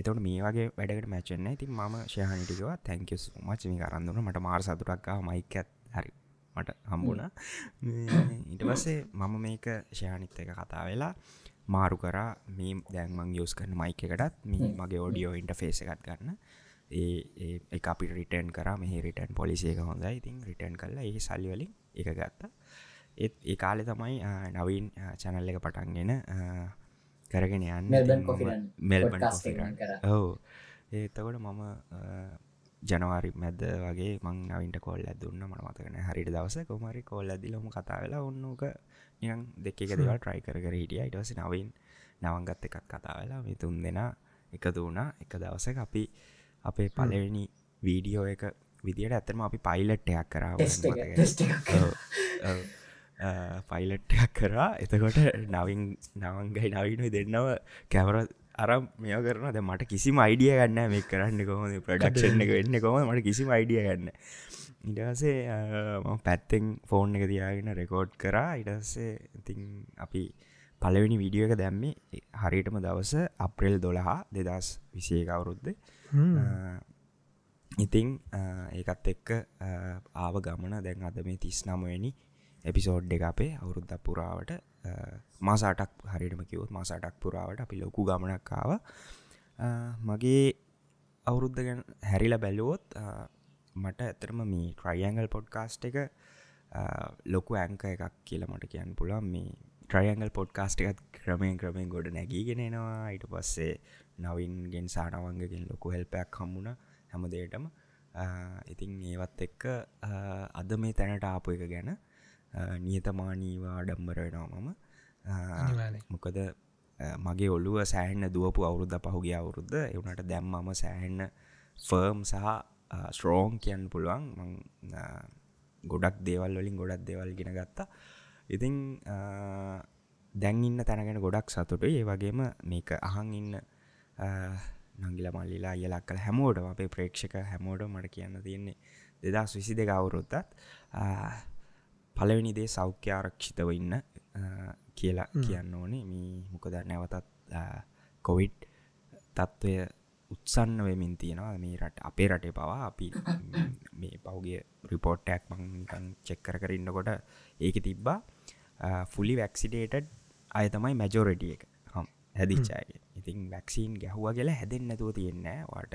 එතට මේ වගේ වැඩකට මැචන්න ඉතින් ම ශයහනිටිකව තැංකස් මච මේ කරන්දුන මට මාර සතුටක්කා මයිකත් හරි. මට හම්බුණ. ඉට පස්සේ මම මේක ශයානිත් එක කතා වෙලා මාරු කරා. මේ දැන්මං යස් කරන මයික එකටත් මේ මගේ ඕඩියෝ ඉන්ට ෆේස එකත් ගන්න ඒ එක අපි රිටන් කර. මෙහි රිටන් පොලිසියක හොඳයි. ඉතින් රිටන් කරලා ඒ සල්ලිවලින් එක ගත්තා. ඒත් ඒ කාලෙ තමයි නවීන් චැනල් එක පටන්ගෙන කරගෙන යන්න. මෙල්බන් ඔව. ඒතකොට මම ජනවාරි මැද වගේ මං නවින්ට කොල් ඇදුන්න මට මතකන හරිට දවස. කොමරි කොල් ඇදිලම කතා වෙලා ඔන්නක නියන් දෙක දෙවල් ට්‍රයි කර හිටිය. ඉටවස නවින් නවංගත් එකත් කතා වෙලා මේ තුන් දෙෙන එකතු වුණා. එක දවස අපි අපේ පලවෙනි වීඩියෝ එක විදිට ඇතම අපි පයිලට්ටයක් කරා පයිලට්ටයක් කරා. එතකොට නවින් නවංගයි නවිනු දෙන්නව කැමර අරම් මෙය කරන ද මට කිසිම අයිඩිය ගන්න මේ කරන්න කොහොම ප්‍රඩක්ෂන් එක වෙන්න කොම මට කිසිම අයිඩිය ගන්න ඉටසේ පැත්තෙන් ෆෝන් එක තියාගෙන රෙකෝඩ් කරා. ඉටස්සේ ඉතින් අපි පලවෙනි වීඩියෝ එක දැම්මේ හරියටම දවස අප්‍රෙල් දොළහා දෙදස් විසිය අවුරුද්ධ ඉතිං ඒකත් එක්ක ආව ගමන දැන් අද මේ තිස් නමයනි එපිසෝඩ් එක අපේ අවුරුද්ධ පුරාවට මාසාටක් හරිටම කිවොත් මාසාටක් පුරාවට අපි ලොකු ගමනක්කාව මගේ අවුරුද්ධ ගැන හැරිල බැලුවොත් මට ඇතරම මේ ට්‍රයිඇංගල් පොඩ්කාස්ට් එක ලොකු ඇංක එකක් කියලා මට කියන්න පුළන් මේ ට්‍රයිඇංගල් පොඩ්කාස්ට් එකත් ක්‍රමයෙන් ක්‍රමයෙන් ගොඩ නැගීගෙනෙනවා ඊට පස්සේ නවින්ගෙන් සානවන්ගගෙන් ලොකු හෙල්පයක් හම්මුණ හැමදේටම ඉතින් ඒවත් එක්ක අද මේ තැනට ආපු එක ගැන නියතමානීවා ඩම්බරනවා මම. මොකද මගේ ඔල්ලුව සෑහන්න දුවපු අවුරුද්ධ පහුගේ අවුරුද්ධ එවනට දැම්මම සෑහෙන්න ෆර්ම් සහ ස්ට්‍රෝන් කියන්න පුළුවන්. ගොඩක් දේවල් වලින් ගොඩක් දේවල් ගෙන ගත්තා. ඉතිං දැන් ඉන්න තැනගෙන ගොඩක් සතුට ඒ වගේම මේක අහන් ඉන්න නංගිල මල්ලිලා යලක් කළ හැමෝට අපේ ප්‍රේක්ෂක හැමෝට මට කියන්න තියෙන්නේ දෙදස් විසි දෙක අවුරුත්තත් පලවෙනි දේ සෞඛ්‍ය ආරක්ෂිතව ඉන්න කියලා කියන්න ඕනේ. මේ මොකද නැවතත් කොවිඩ් තත්ත්වය උත්සන්න වෙමින් තියෙනවා. මේ රට අපේ රටේ පවා අපි මේ පවගේ රිපෝට්ටයක් මංකන් චෙක්කර කරන්නකොට ඒක තිබ්බා. ෆුලි වැක්සිඩේටඩ් අය තමයි මැජෝරටිය එක. හම් හැදිච්චාය ඉතින් වැක්සිීන් ගැහුව කියලා හැදෙන් නැතුව තියෙන්නේ වාට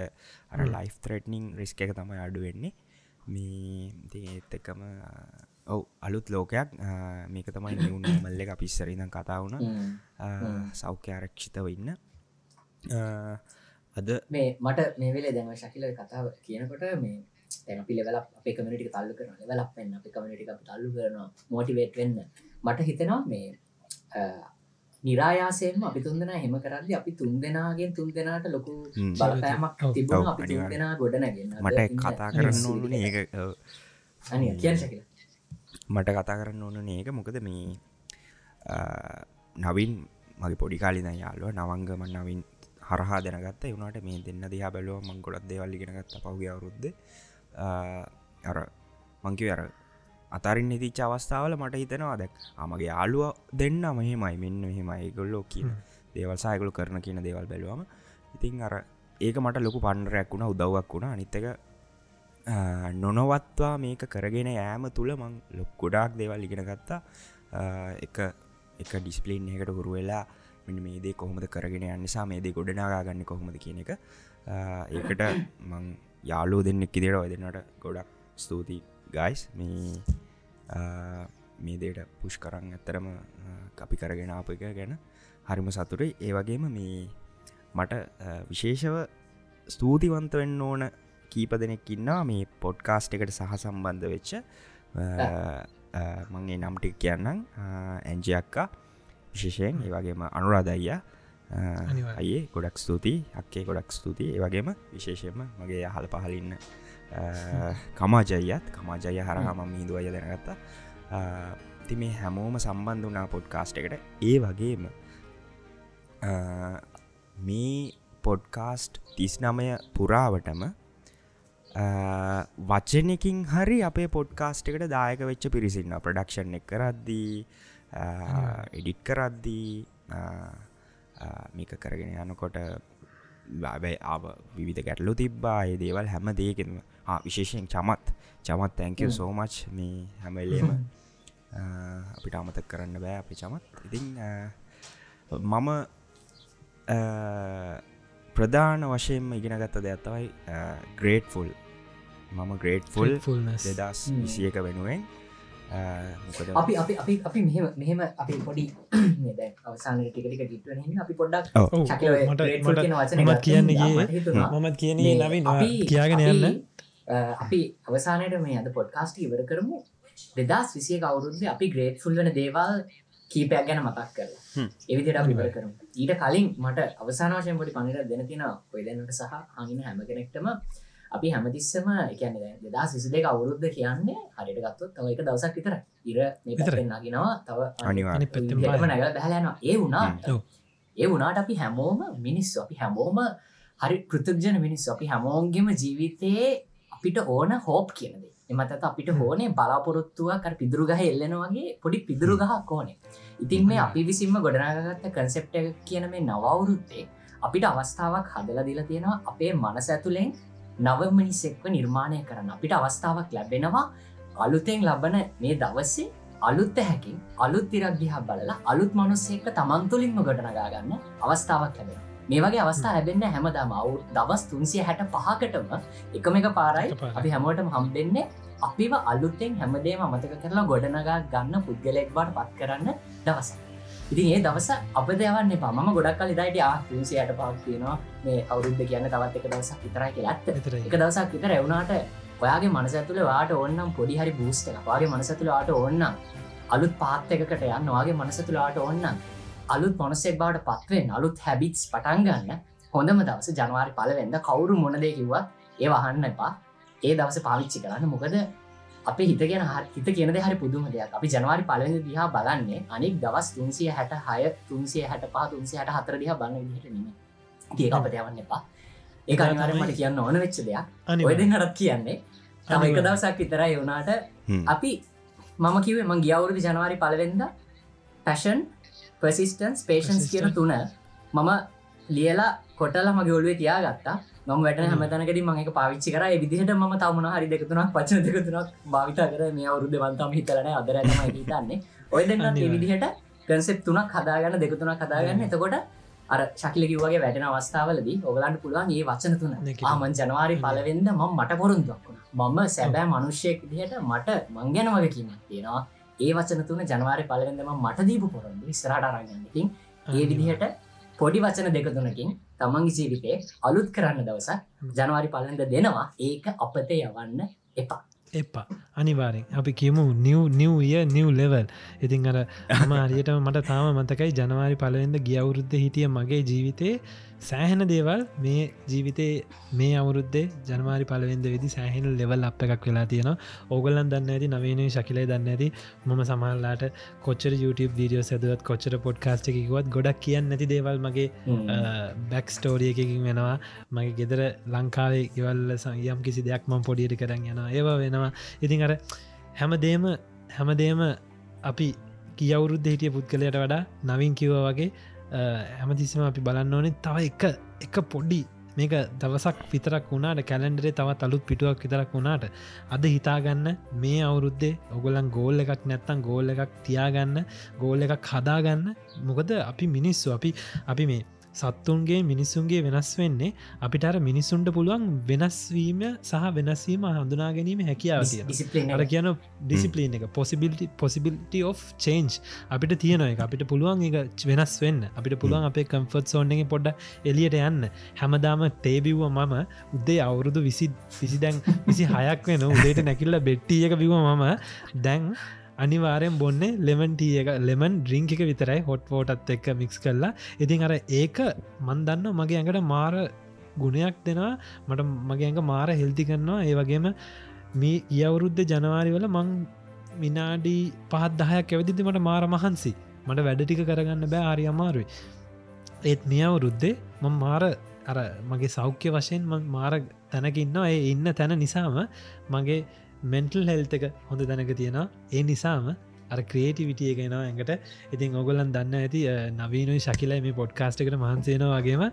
අර ලයිෆ් ත්‍රේට්නිං රිස්ක එක තමයි අඩුවෙන්නේ මේ ඒත් එකම ඔව් අලුත් ලෝකයක්. මේක තමයි නිවුන් මල්ල එක. පිස්සරදම් කතා වුණ. සෞඛ්‍ය ආරක්ෂිතව ඉන්න. අද මේ මට මේ වෙලේ දැම ශකිල කතාව කියනකොට මේ තැන පිළවල අපේ කමටික තල්ලු කරන ලවලක් වෙන්න අප කමටික තල්ලු කරනවා මෝටිවේට් වෙන්න. මට හිතෙනවා මේ නිරායාසයෙන්ම අපි තුන්දෙන හෙම කරදදි අපි තුන් දෙනාගෙන් තුන් දෙනාට ලොකු බලපෑමක් තිබුණ. අපි තුන් දෙනා ගොඩ නැගන්න. මට කතා කරන්න ඕන ඒක අනි කියන්න ශකිල. මට කතා කරන්න ඕන ඒක. මොකද මේ නවින් මගේ පොඩි කාලින යාලුව නවංගම නවින් හරහා දෙනගත්ත. වුණට මේ දෙන්න දිහා බැලුව මං ගොඩක් දෙවල්ලිගෙනගත්ත පහුග අවරුද්ද. අර මංකිව අර අතරින් ඉතිච්ච අවස්ථාවල මට හිතනවා දැක් අමගේ යාලුව දෙන්න මෙහෙමයි මෙන්න මෙහෙමයි ගොල්ලෝ කියන දේවල්සායකුළු කරන කියන දේවල් බැලුවම ඉතින් අර ඒක මට ලොකු පණ්ඩරයක් වුණ උදව්වක් වුණ. අනිත්තක නොනොවත්වා මේක කරගෙන යෑම තුළ මං ලොක් ගොඩාක් දේවල් ඉගෙන ගත්තා. එක එක ඩිස්පලින් එකට හුරු වෙලා මෙ මේදේ කොහොමද කරගෙන යන්නසා මේදේ ගොඩනාගා ගන්න කොහොමද කියන එක. ඒකට මං යාලෝ දෙන්නෙක් ඉදිට ඔය දෙන්නට ගොඩක් ස්තුතියි ගයිස් මේ මේ දේට පුෂ් කරන්න ඇත්තරම අපි කරගෙන අප එක ගැන හරිම සතුරයි ඒ වගේම මේ මට විශේෂව ස්තුතිවන්ත වෙන්න ඕන කීප දෙනෙක් ඉන්නා මේ පොඩ්කාස්ට් එකට සහ සම්බන්ධ වෙච්ච. මගේ නම්ටික් කියන්නම්. ඇන්ජයක්කා විශේෂයෙන් ඒ වගේම අනුරාදයියා අයේ ගොඩක් ස්තුතියි අක්කේ ගොඩක් ස්තුතියි. ඒ වගේම විශේෂයෙන්ම මගේ අහල පහලින්න කමාජයත් කමාජය හරහම මීදුව අය දැනගත්තා. ති මේ හැමෝම සම්බන්ධ වනා පොඩ්කාස්ට් එකට. ඒ වගේම මේ පොඩ්කාස්ට් තිස් නමය පුරාවටම වචනකින් හරි අපේ පොඩ්කාස්ට් එකට දායක වෙච්ච පිරිසින්න ප්‍රඩක්ෂන් එක කරද්දී එඩිට් කරද්දී මේක කරගෙන යනකොට බැයි ආව විවිධ ගැටලු තිබ්බා. ඒ දේවල් හැම දේකෙන්ම විශේෂයෙන් චමත්. චමත් තැංකව සෝමච් මේ හැමල්ලේම අපිට අමතක් කරන්න බෑ අපි චමත්. ඉතිං මම ප්‍රධාන වශයෙන්ම ඉගෙනගත්ත දෙයක් තමයි ග්‍රේට්ෆුල් මම ග්‍රේට්ෆුල් දෙදස් විසියක වෙනුවෙන් අපි අපි අපි අපි මෙහෙම මෙහෙම අපි පොඩි අවසාන ටිකටික ටිටුව අපි පොඩ්ඩක් මත් කියන්නේ මමත් කියන්නේ නවින් කියාගෙන යන්න අපි අවසානයට මේ අද පොඩ්කාස්ට ඉවර කරමු. දෙදස් විසිය කවුරුද්ද අපි ග්‍රේට් ෆුල් වන දේවල් කීපයක් ගැන මතක් කරලා. එවිදිට අපිවර කරමු. ඊට කලින් මට අවසානාශයෙන් පොඩි පනිර දෙන තින ඔයදන්නට සහ හඟින හැම කෙනෙක්ටම අපි හැමතිස්සම එකන දෙදා සිසි දෙක අවුරුද්ධ කියන්නේ හරිට ගත්තොත් තව එක දවසක් විතර ඉර නගෙනවා. තව අනිවා නැගල බැහලයනවා ඒ වුණා. ඒ වුණාට අපි හැමෝම මිනිස්සු. අපි හැමෝම හරි කෘතක්ජන මිනිස්සු. අපි හැමෝන්ගෙම ජීවිතයේ අපිට ඕන හෝප් කියනදේ එමතත අපිට හෝනේ බලාපොරොත්තුවක් පිදුරුගහ එල්ලෙනවාගේ පොඩි පිදුරුගහක් ඕනේ. ඉතින් මේ අපි විසින්ම ගොඩනාගත්ත කන්සෙප්ට කියන මේ නවවුරුත්තේ අපිට අවස්ථාවක් හදල දිල තියෙනවා අපේ මනස ඇතුළෙන් නව මිනිස්සෙක්ව නිර්මාණය කරන්න. අපිට අවස්ථාවක් ලැබෙනවා අලුතෙන් ලබන මේ දවස්සේ අලුත්ත හැකින් අලුත් තිරක් දිහා බලලා අලුත් මනුස්සෙක්ක තමන්තුලින්ම ගොඩනගාගන්න අවස්ථාවක් ලැබෙන මේ වගේ අවස්ථා ලැබෙන්න හැමදාම අවු දවස් තුන්සිය හැට පහකටම එකම එක පාරයි. අපි හැමෝටම හම්බෙන්නේ අපිව අලුත්තෙන් හැමදේම අමතක කරලා ගොඩනගා ගන්න පුද්ගලෙක් බට පත් කරන්න දවස ඉතින් ඒ දවස අප දෙවන්න එපා. ම ගොඩක් කල දයිට තුන්සියට පාක් තියෙනවා මේ අවුරුද්ධ කියන්න තවත් එක දවසක් විතරයි කියලා. ඇත්ත. එක දවසක් විතර එවුණට ඔයාගේ මනසඇතුළ වාට ඔන්නම් පොඩි හරි බූස්ට වගේ මනසතුළ වාට ඔන්නම් අලුත් පාත් එකකට යන්න. වගේ මනසතුළාට ඔන්නම් අලුත් මොනසෙක් බවට පත්වෙන් අලුත් හැබිටස් පටන්ගන්න හොඳම දවස ජනවාරි පලවෙද කවුරු මොනදේ කිව්වත් ඒ වහන්න එපා. ඒ දවස පාවිච්චි කරන්න. මොකද අප හිත ගෙන හිත කියනද හරි පුදුම දෙයක්. අපි ජනවාරි පලවෙද දිහා බලන්නේ අනික් දවස් තුන්සිය හැට හය තුන්සිය හැට පා තුන්සිය හට හතර දිහා බන්න විදිහට නීම තිය අපට යවන්න එපා. ඒ අනිවාරමට කියන්න ඕන වෙච්ච දෙයක්. ඔය දෙන්නටත් කියන්නේ තම එක දවසක් විතරයි වුණාට අපි මම කිවේ මං ගියවුරුදු ජනවාරි පලවෙද පැෂන් පසිස්ටන්ස් පේෂන්ස් කියන තුන මම ලියලා කොටල මගේ ඔලුවේ තියා ගත්තා ම වැට හැමතනකද මක පාවිච්චි කර. විදිහට ම තමුණ හරි දෙකතුනක් පචන දෙකතුනක් භාවිත කර මේ අවුරුද්ධ වන්තම හිතරන අදරම හිතන්නේ. ඔය දෙන්න විදිහට කන්සෙප් තුනක් හදාගන්න දෙකතුනක් හදාගන්න. එතකොට අර ශකිලකිවගේ වැටෙන අවස්ථාවලදී ඔගලන්ට පුළුවන් ඒ වචන තුන. ආමන් ජනවාරි පලවෙද ම මට පොරුන්දුක් වුණ. මම සැබෑ මනුෂ්‍යයෙක් දිහට මට මංගැන වග කියන්න තියෙනවා ඒ වචන තුන ජනවාරි පලවෙදම මට දීපු පොරොන්දු. ස්රට අරගන්නකින් ඒ විදිහට පොඩි වචන දෙක තුනකින් තමන්ගේ ජීවිතේ අලුත් කරන්න දවසක් ජනවාරි පලඳ දෙනවා. ඒක අපත යවන්න එපා. එපා. අනිවාරෙන් අපි කියමු නිව් නිව්ය නිව් ලෙවල් ඉතින් අර අම හරියටම මට තාම මතකයි ජනවාරි පලවෙද ගියවුරුද්ධ හිටිය මගේ ජීවිතේ සෑහෙන දේවල් මේ ජීවිතේ මේ අවුරුද්දේ ජනවාරි පලවෙද විදි සෑහෙන ලෙවල් අප එකක් වෙලා තියෙනවා. ඕගලන් දන්න ඇති නවේන ශකිලේ දන්න ඇති මම සමල්ලාට කොච්චර YouTube වීඩියෝ සැදුවත් කොච්චර පොඩ්කාස්ට එකකුවත් ගොඩක් කියන්න නැති දේවල් මගේ බැක් ස්ටෝරිය එකකින් වෙනවා. මගේ ගෙදර ලංකාවේ ඉවල්ල යම් කිසි දෙයක් ම පොඩියට කරන්න යන ඒවා වෙනවා. ඉතින් අර හැමදේම හැමදේම අපි කියවුරුද්ධ හිටිය පුද්ගලයට වඩා නවින් කිව වගේ හැමතිස්සම අපි බලන්න ඕනේ තව එක එක පොඩ්ඩි මේක දවසක් විතරක් වුණාට කැලන්ඩරේ තවත් අලුත් පිටුවක් විතරක් වුණාට අද හිතාගන්න මේ අවුරුද්දේ ඔගොලන් ගෝල් එකක් නැත්තන් ගෝල් එකක් තියාගන්න ගෝල් එකක් හදාගන්න. මොකද අපි මිනිස්සු. අපි අපි මේ සත්තුන්ගේ මිනිස්සුන්ගේ වෙනස් වෙන්නේ අපිට අර මිනිස්සුන්ට පුළුවන් වෙනස්වීම සහ වෙනස්වීම හඳුනා ගැනීම හැකියාව තියෙන අර කියන ඩිසිපලීන් එක. පොසිබිලිටි පොසිබිලිටි of චේන්ජ් අපිට තියෙන එක අපිට පුළුවන් එක වෙනස් වෙන්න. අපිට පුළුවන් අපේ කම්ෆර්ට් සෝන්ගේ පොඩ්ඩ එලියට යන්න. හැමදාම තේබිව්ව මම උද්දේ අවුරුදු විසි විසි දැන් විසි හයක් වෙන උදේට නැකිල්ල බෙට්ටිය එක බිව මම. දැන් අනිවාරයෙන් බොන්න ලෙමන්ටිය එක ලෙමන් ඩ්‍රිංක එක විතරයි හොට් ෝටත් එක්ක මික්ස් කරලා. ඉතින් අර ඒක මන්දන්න මගේ ඇඟට මාර ගුණයක් දෙනවා. මට මගේ ඇඟ මාර හෙල්ති කරනවා. ඒ වගේම මේ ගියවුරුද්ධ ජනවාරි වල මං මිනාඩි පහත් දහයක් ඇවදිදි මට මාර මහන්සි. මට වැඩටික කරගන්න බෑ ආරි අමාරුයි. ඒත් මේ අවුරුද්දේ මං මාර අර මගේ සෞඛ්‍ය වශයෙන් මාර තැනකින්නවා ඒ ඉන්න තැන නිසාම මගේ මෙන්ටල් හෙල්ත එක හොඳ දැනක තියෙනවා. ඒ නිසාම අර ක්‍රේටිවිටිය ගෙනවා ඇඟට. ඉතින් ඔගොලන් දන්න ඇති නවීනුයි ශකිලයි මේ පොඩ්කාස්ට එකට මහන්සේනවා වගේම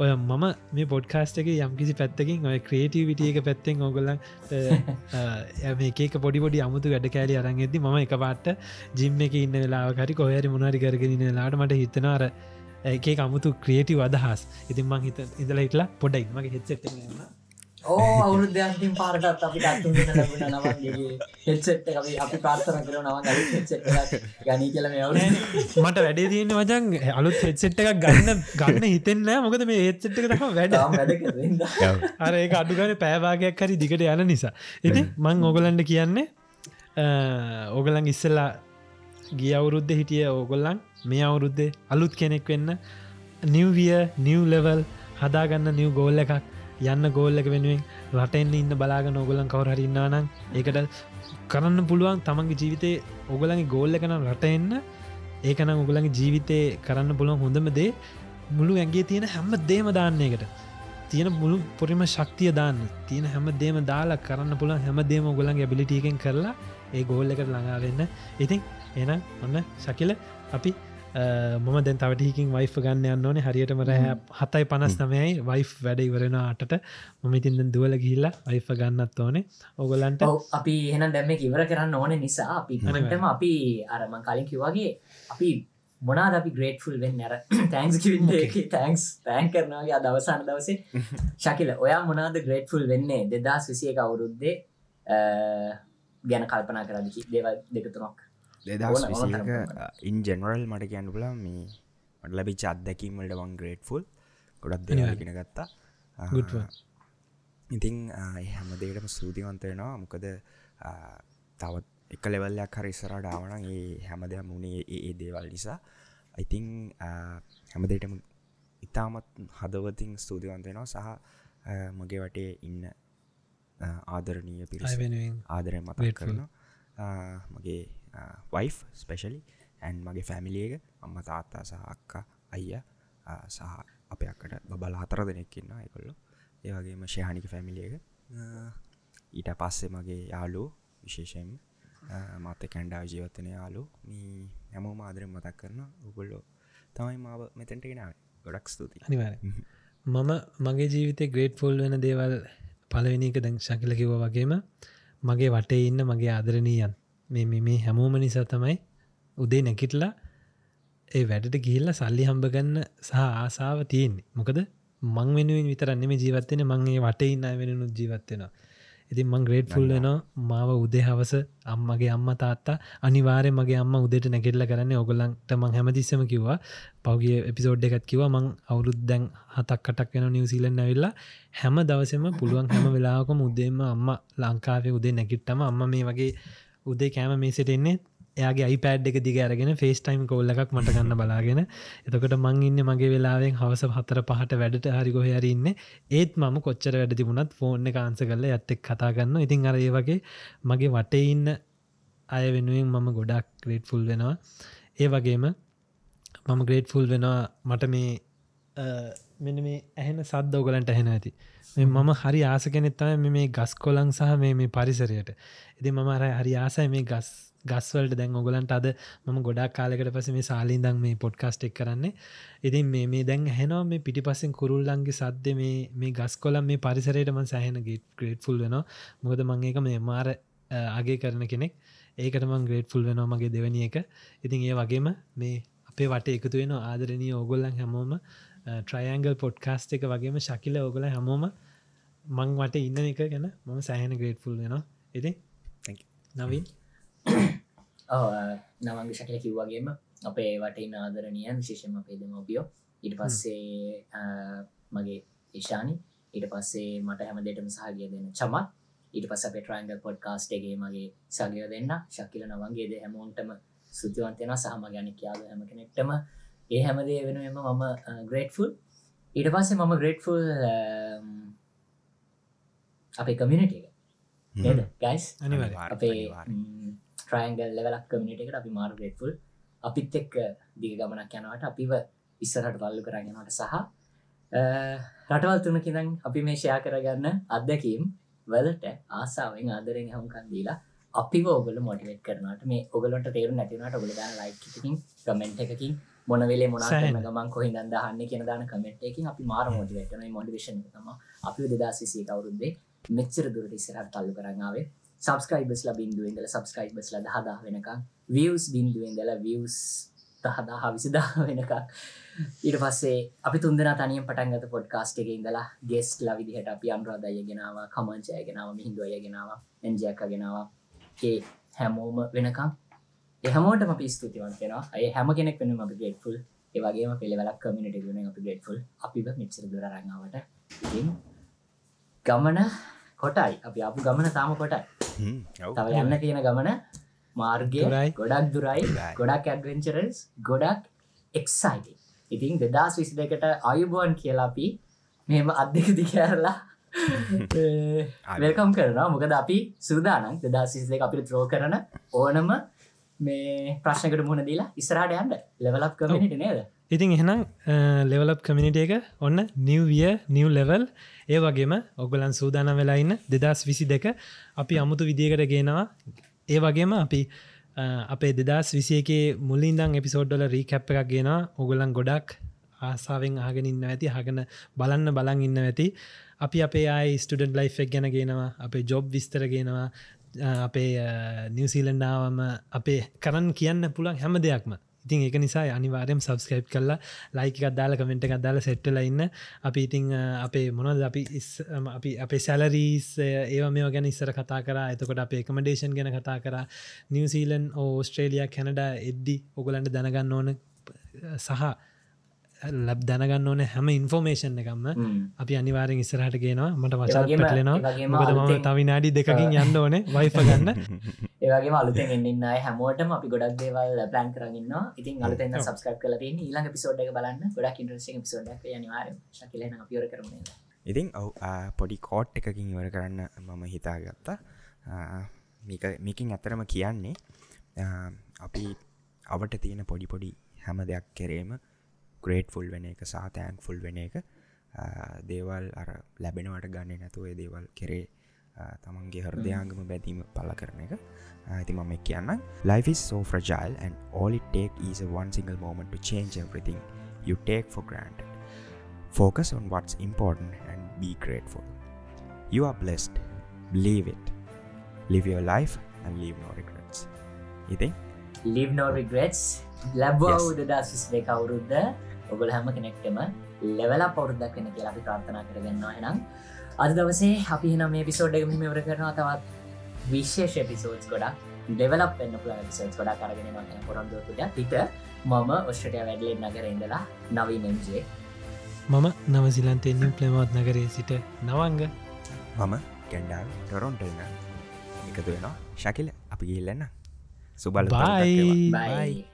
ඔය මම මේ පොඩ්කාස්ට එක යම්කිසි පැත්තකින් ඔය ක්‍රේටිවිටිය එක පැත්තෙන් ඔගොල්ලන් මේක පොඩිපොඩි අමුතු වැඩ කෑලි අරන් ඇති ම එක පාට ජිම් එක ඉන්න වෙලාකරි කොහරි මොනරි කරගෙන ලාට මට හිතනාර ඒක අමුතු ක්‍රියටි අදහස්. ඉතින් මං හිත ඉඳල හිටලා පොඩයි මගේ හෙත්සෙට ඕ අවුරුද්ධයන්තින් පාරටත් අපි අත්තුගෙන ලැබුණ නවන්ගේ හෙච්චෙට් අපි අපි පාර්ථන කර නවන් හෙච්චෙට් ගනී කියල මේ අවුල මට වැඩේ තියෙන වජන් අලුත් හෙච්චෙට් එකක් ගන්න ගන්න හිතෙන්න මොකද මේ ඒච්චෙට් එක තම වැඩ අර ඒ අඩුගන පෑවාගයක් හරි දිගට යන නිසා. ඉති මං ඕගලන්ට කියන්නේ ඕගලන් ඉස්සල්ලා ගිය අවුරුද්ධ හිටිය ඕගොල්ලන් මේ අවුරුද්දේ අලුත් කෙනෙක් වෙන්න නිවවිය නිව් ලෙවල් හදාගන්න නිව් ගෝල්ල එකක් යන්න ගෝල්ල එක වෙනුවෙන් රටෙන්න්න ඉන්න බලාගන්න ඔගොලන් කවරහරින්නානම් ඒකට කරන්න පුළුවන් තමන්ගේ ජීවිතය ඔගලගේ ගෝල්ල එකනම් රටෙන්න. ඒකනම් ඔගලගේ ජීවිතය කරන්න පුළුවන් හොඳම දේ. මුළු ඇගේ තියෙන හැම දේම දාන්නේකට තියෙන මුළු පොරිම ශක්තිය දාන්න. තියෙන හැම දේම දාලා කරන්න පුළන් හැම දේම ඔගලන්ගේ බිලිටියකෙන් කරලා ඒ ගෝල්ල එකට ළඟාවෙන්න ඉතින් එනම් ඔන්න ශකිල අපි මම දැන් තවටහිකින් වයිෆ ගන්න යන්න ඕනේ. හරියටම රෑ හතයි පනස් නමයයි වයිෆ් වැඩ ඉවරෙන අටට මම ඉතින් දුවල ගිහිල්ලා වයිෆ ගන්නත් ඕනේ. ඔගොලන්ට අපි එහන දැම්ම ඉවර කරන්න ඕන නිසා අපි නටම අපි අරම කලින් කිවගේ අපි මොනාද අපි ග්‍රේට්ෆුල් වෙන්න? අර තැන්ස් කිවින්න තැන්ක්ස් තෑන් කරනවාගේ දවසන්න දවසේ. ශකිල ඔයා මොනාද ග්‍රේට්ෆුල් වෙන්නේ? දෙදස් විසිය අවුරුද්දේ ගැන කල්පනා කරදකි දේවල් දෙකතුනක් දෙදස් විසික ඉන් ජෙනරල් මට කියන්න පුලා මේ මට ලැබි චත්දැකීමට වන් ග්‍රේට්ෆුල් ගොඩක් දෙගෙන ගත්තා. ඉතිං හැම දේටම සූතිවන්තයෙනවා මොකද තවත් එක ලෙවල්ලයක් හරි ඉස්සරා ඩාවන ඒ හැම දෙයක් මුණේ ඒ දේවල් නිසා. අයිතිං හැම දේටම ඉතාමත් හදවතින් ස්තුතිවන්තයෙනවා සහ මගේ වටේ ඉන්න ආදරණීය පිරිස ආදරය මත කරනවා. මගේ වයිෆ් ස්පෙශලි ඇන් මගේ ෆැමිලියක අම්ම තාත්තා සහ අක්කා අයිය සහ අප අක්කට බබල හතර දෙනෙක්කින්න එකොල්ලො ඒවගේම ශයහනික ෆැමිලියක ඊට පස්සේ මගේ යාලු විශේෂයෙන් මත කැන්ඩාව ජීවත්තන යාලු මී හැමෝ මාදරෙන් මතක් කරන උගොල්ලෝ තමයි මාව මෙතැන්ට ගෙනාව ගොඩක් ස්තුති අනිවාර මම මගේ ජීවිතය ග්‍රේට් ෆොල් වෙන දේවල් පලවෙනික දැන් ශකිල කිව වගේම මගේ වටේ ඉන්න මගේ ආදරණීයන් මේ මේ හැමෝම නිසා තමයි උදේ නැකිටලා ඒ වැඩට ගිහිල්ල සල්ලි හම්බ ගන්න සහ ආසාාව තියෙන්නේ. මොකද මං වෙනුවෙන් විතරන්න මේ ජීවත්වෙන මංගේ වට ඉන්න වෙනනු ජීවත්වෙනවා ඉතින් මං ග්‍රේඩ් ෆුල් වෙනවා. මාව උදේ හවස අම්මගේ අම්ම තාත්තා අනිවාරය මගේ අම්ම උදේට නැගෙල්ල කරන්න ඔගොලන්ට මං හැමතිස්සම කිව්වා. පවගේ එපිසෝඩ් එකත් කිව මං අවුරුත් දැන් හතක් කටක් වෙන නිවසිීලෙන් ඇවිල්ලා. හැම දවසම පුළුවන් හැම වෙලාකම උදේම අම්ම ලංකාවේ උදේ නැකිට්ටම අම්ම මේ වගේ උදේ කෑම මේසිට එන්නේ එයාගේ අයිපෑඩ් එක දිග අරගෙන ෆේස් ටයිම් කොල්ල එකක් මට ගන්න බලාගෙන. එතකට මං ඉන්න මගේ වෙලාවෙන් හවස හතර පහට වැඩට හරි ගොහරි ඉන්න. ඒත් මම කොච්චර වැඩ තිබුණත් ෆෝර්න කාන්ස කරල ඇත්තෙක් කතාගන්න ඉතින් අරඒ වගේ මගේ වටේ ඉන්න අය වෙනුවෙන් මම ගොඩක් ග්‍රේට් ෆුල් වෙනවා. ඒ වගේම මම ග්‍රේට් ෆුල් වෙනවා මට මේ මෙන මේ ඇහෙන සද්ද ඔගලන්ට ඇහෙන ඇති. මේ මම හරි ආස කෙනෙත්තම මේ ගස් කොලං සහ මේ මේ පරිසරයට. එති මම අර හරි ආසයි මේ ගස් ගස්වලට දැන් ඔගලන්ට අද මම ගොඩක් කාලෙකට පස මේ සාලින්දං මේ පොඩ්කාස්ට් එක් කරන්නේ. ඉතින් මේ මේ දැන් හැනවා මේ පිටි පස්සෙන් කුරුල්ලන්ගේ සද්ද මේ මේ ගස් කොලම් මේ පරිසරයටම සෑහෙන ගේට ග්‍රේට්ෆුල් වෙනවා. මොකද මං ඒක මේ මාර අගේ කරන කෙනෙක්. ඒකටමං ග්‍රේට්ෆුල් වෙනවා මගේ දෙවනි එක. ඉතින් ඒ වගේම මේ අපේ වට එකතු වෙන ආදරණී ඕගොල්ලන් හැමෝම ට්‍රයන්ගල් පොඩ්කාස්ට එක වගේම ශකිල ඕගොල හැමෝම මං වට ඉන්න එක ගැන මම සෑහන ග්‍රේට්ෆුල් වෙනවා. ඉති නවින්? නවංග ශකල කිව්වාගේම අපේ වටේ නාදරණය විශේෂම අපේ දෙමෝපියෝ ඉට පස්සේ මගේ ඒශානි ඊට පස්සේ මට හැමදටම සහගිය දෙන්න චමත් ඊට පස පෙටරන්ගල් පොඩ්කාස්ටගේ මගේ සගය දෙන්න. ශකිල නවන්ගේද හැමෝන්ටම සුතිවන්තයෙන සහම ගැන කියාව හැම කෙනෙක්ටම ඒ හැමදේ වෙනුවම මම ග්‍රේට්ෆුල් ඊට පස්සේ මම ග්‍රේට්ෆුල් අපේ කමියනිට එක. නේද ගයිස් අපේ ට්‍රයින්ගල් ලෙවලක් කමිනිට එකට අපි මාර ග්‍රේට්ෆුල් අපිත් එක්ක දිග ගමනක් යනවට අපිව ඉස්සරට පල්ලු කරගෙනට සහ රටවල් තුනකිදන් අපි මේ ෂයා කරගන්න අත්දැකීම් වලට ආසාාවෙන් ආදරෙන් හමුකන් දීලා අපි ඔගල මොටිවේට කරනට මේ ඔගලට තේරු නැතිනට ඔගල දාන ලයිකින් කමෙන්ට් එකකින් මොනවෙලේ මොනාන ගමන් කොහි දහන්න කියන දාන කමෙන්ට් එකින් අපි මාර මොටිවේටන මොටිවේශන තම අපි දෙදාසිසිය කවරුද්දේ මෙච්චර දුරට ඉස්සරහට තල්ලු කරන්නාවේ සබස්ක්‍රයිබස්ල බින්දුවෙන්දල සබස්ක්‍රයිබස්ල දහදා වෙනකම් වියස් බින්දුවෙන්දල වියස් දහදාහ විසිදා වෙනක ඊට පස්සේ අපි තුන්දෙන තනිය පටන්ගත පොඩ්කාස්ට එක ඉඳලා ගෙස්ට ලවිදිහට අපි අන්රාදය ගෙනාව කමංචය ගෙනාව මිහිදුවය ගෙනාව එන්ජයක්ක ගෙනාව ඒ හැමෝම වෙනකම් එහමෝට අපි ස්තුතිවන්ත වෙන අය හැම කෙනෙක් වෙන අපි ගේට්ෆුල් ඒවගේම පෙළවලක් කමිනිට ගුණ අපි ගේට්ෆුල් අපි මෙච්චර දුර රඟාවට ගමන කොටයි. අපි අප ගමන තාම කොටයි. තව යන්න තියෙන ගමන මාර්ගය ගොඩක් දුරයි. ගොඩක් ඇඩවෙන්චරස් ගොඩක් එක්සයිට ඉතින් දෙදස් විසි දෙකට අයුබුවන් කියලා අපි මෙම අත්දෙක දිකඇරලා වෙල්කම් කරනවා. මොකද අපි සූදානන් දෙදසිස් දෙක අපිට ත්‍රෝ කරන ඕනම මේ ප්‍රශ්නකට මුණ දීලා ඉස්රාට යන්ට ලෙවලක් කමිට නේද ඉතින් එහෙනම් ලෙවලප් කමිනිට එක ඔන්න නිවවිය නිව් ලෙවල් ඒ වගේම ඔගලන් සූදාන වෙලා ඉන්න දෙදස් විසි දෙක අපි අමුතු විදිකට ගේනවා. ඒ වගේම අපි අපේ දෙදස් විසියකේ මුල්ලින්දං එපිසෝඩ්ඩල රීකැප් එකක් ගෙන ඔගොලන් ගොඩක් ආසාාවෙන් ආගෙන ඉන්න ඇති හගෙන බලන්න බලන් ඉන්න ඇති. අපි අපේ අයි ස්ටඩන්් ලයිෆ් එක් ගැන ගෙනවා අපේ ජොබ් විස්තර ගෙනවා අපේ නිවසීලන්ඩාවම අපේ කරන්න කියන්න පුළන් හැම දෙයක්ම. ඉතින් එක නිසා අනිවාරයම් සබස්ක්‍රයිප් කරලා ලයික අදාල කමෙන්ට් එකක් දාල සෙට්ටල ඉන්න. අපි ඉතිං අපේ මොනද අපි අපි අපේ සැලරීස් ඒව මේ ගැන ඉස්සර කතා කර. එතකොට අප එකමඩේෂන් ගැන කතා කර. නිවසීලන් ඕස්ට්‍රේලියයා කැනඩ එද්දි ඔගලන්ට දැනගන්න ඕන සහ ලබ් දැනගන්න ඕන හැම ඉන්ෆෝර්මේෂන් එකම අපි අනිවාරෙන් ඉස්සරහට ගෙනවා. මට වචා පටලෙනවා. තවිනාඩි දෙකින් යන්න ඕනේ වයිප ගන්න. ඒවගේ අලුතෙන් එන්නන්න හැමෝටම අපි ගොඩක් දේවල් ප්ලන් කරන්න ඉතින් අලුතෙන් සබස්ක්‍රප් කල ඊළඟ පිසෝඩ් එක බලන්න. ගොඩක් ඉන්ට්‍රසිං පිසෝඩ් අනිවාර ශකිලන පියර කරන ඉතින් ඔව පොඩි කෝට් එකකින් ඉවර කරන්න මම හිතා ගත්තා මේකින් ඇතරම කියන්නේ අපි අවට තියෙන පොඩි පොඩි හැම දෙයක් කෙරේම ග්‍රේට්ෆුල් වෙන එක සාතෑන් ෆුල් වෙන එක දේවල් අර ලැබෙනවට ගන්නේ නැතුව දේවල් කෙරේ තමන්ගේ හරදයාගම බැදීම පල කරන එක ඇති මම කියන්න Life is so fragile and all it take is a one single moment to change everything you take for granted. Focus on what's important and be grateful. You are blessed. Believe it. Live your life and leave no regrets. ඉතින් live no regrets ලැබ්වවුද දස්විස් දෙක අවුරුද්ධ ඔගොල හැම කෙනෙක්ටම ලෙවල පවරුද්දක් වෙන කියලා අපි ප්‍රාර්ථනා කරගන්නවා එනම් අද දවසේ අපි නම් මේ පිසෝඩ් එකම මෙවර කරනවා. තවත් විශේෂ පිසෝඩ්ස් ගොඩක් ඩෙවලප් වෙන්න පුල පිසෝඩ් ගොඩා කරගෙන පොරොන්දුවකුට පිට මම ඔස්ට්‍රටය වැඩලෙන් නගර ඉඳලා නවීනම්ජේ මම නවසිලන්තෙන්නම් ප්ලමත් නගරේ සිට නවංග. මම කැන්ඩාල් ටොරොන්ටල්න එකතු වෙනවා ශකිල. අපි ගිල්ලන්න සුබල් බයි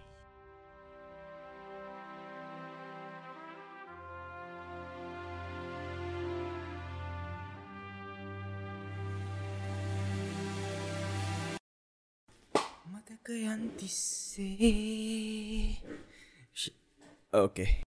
බයි මතක යන්තිස්සේ ඕකේ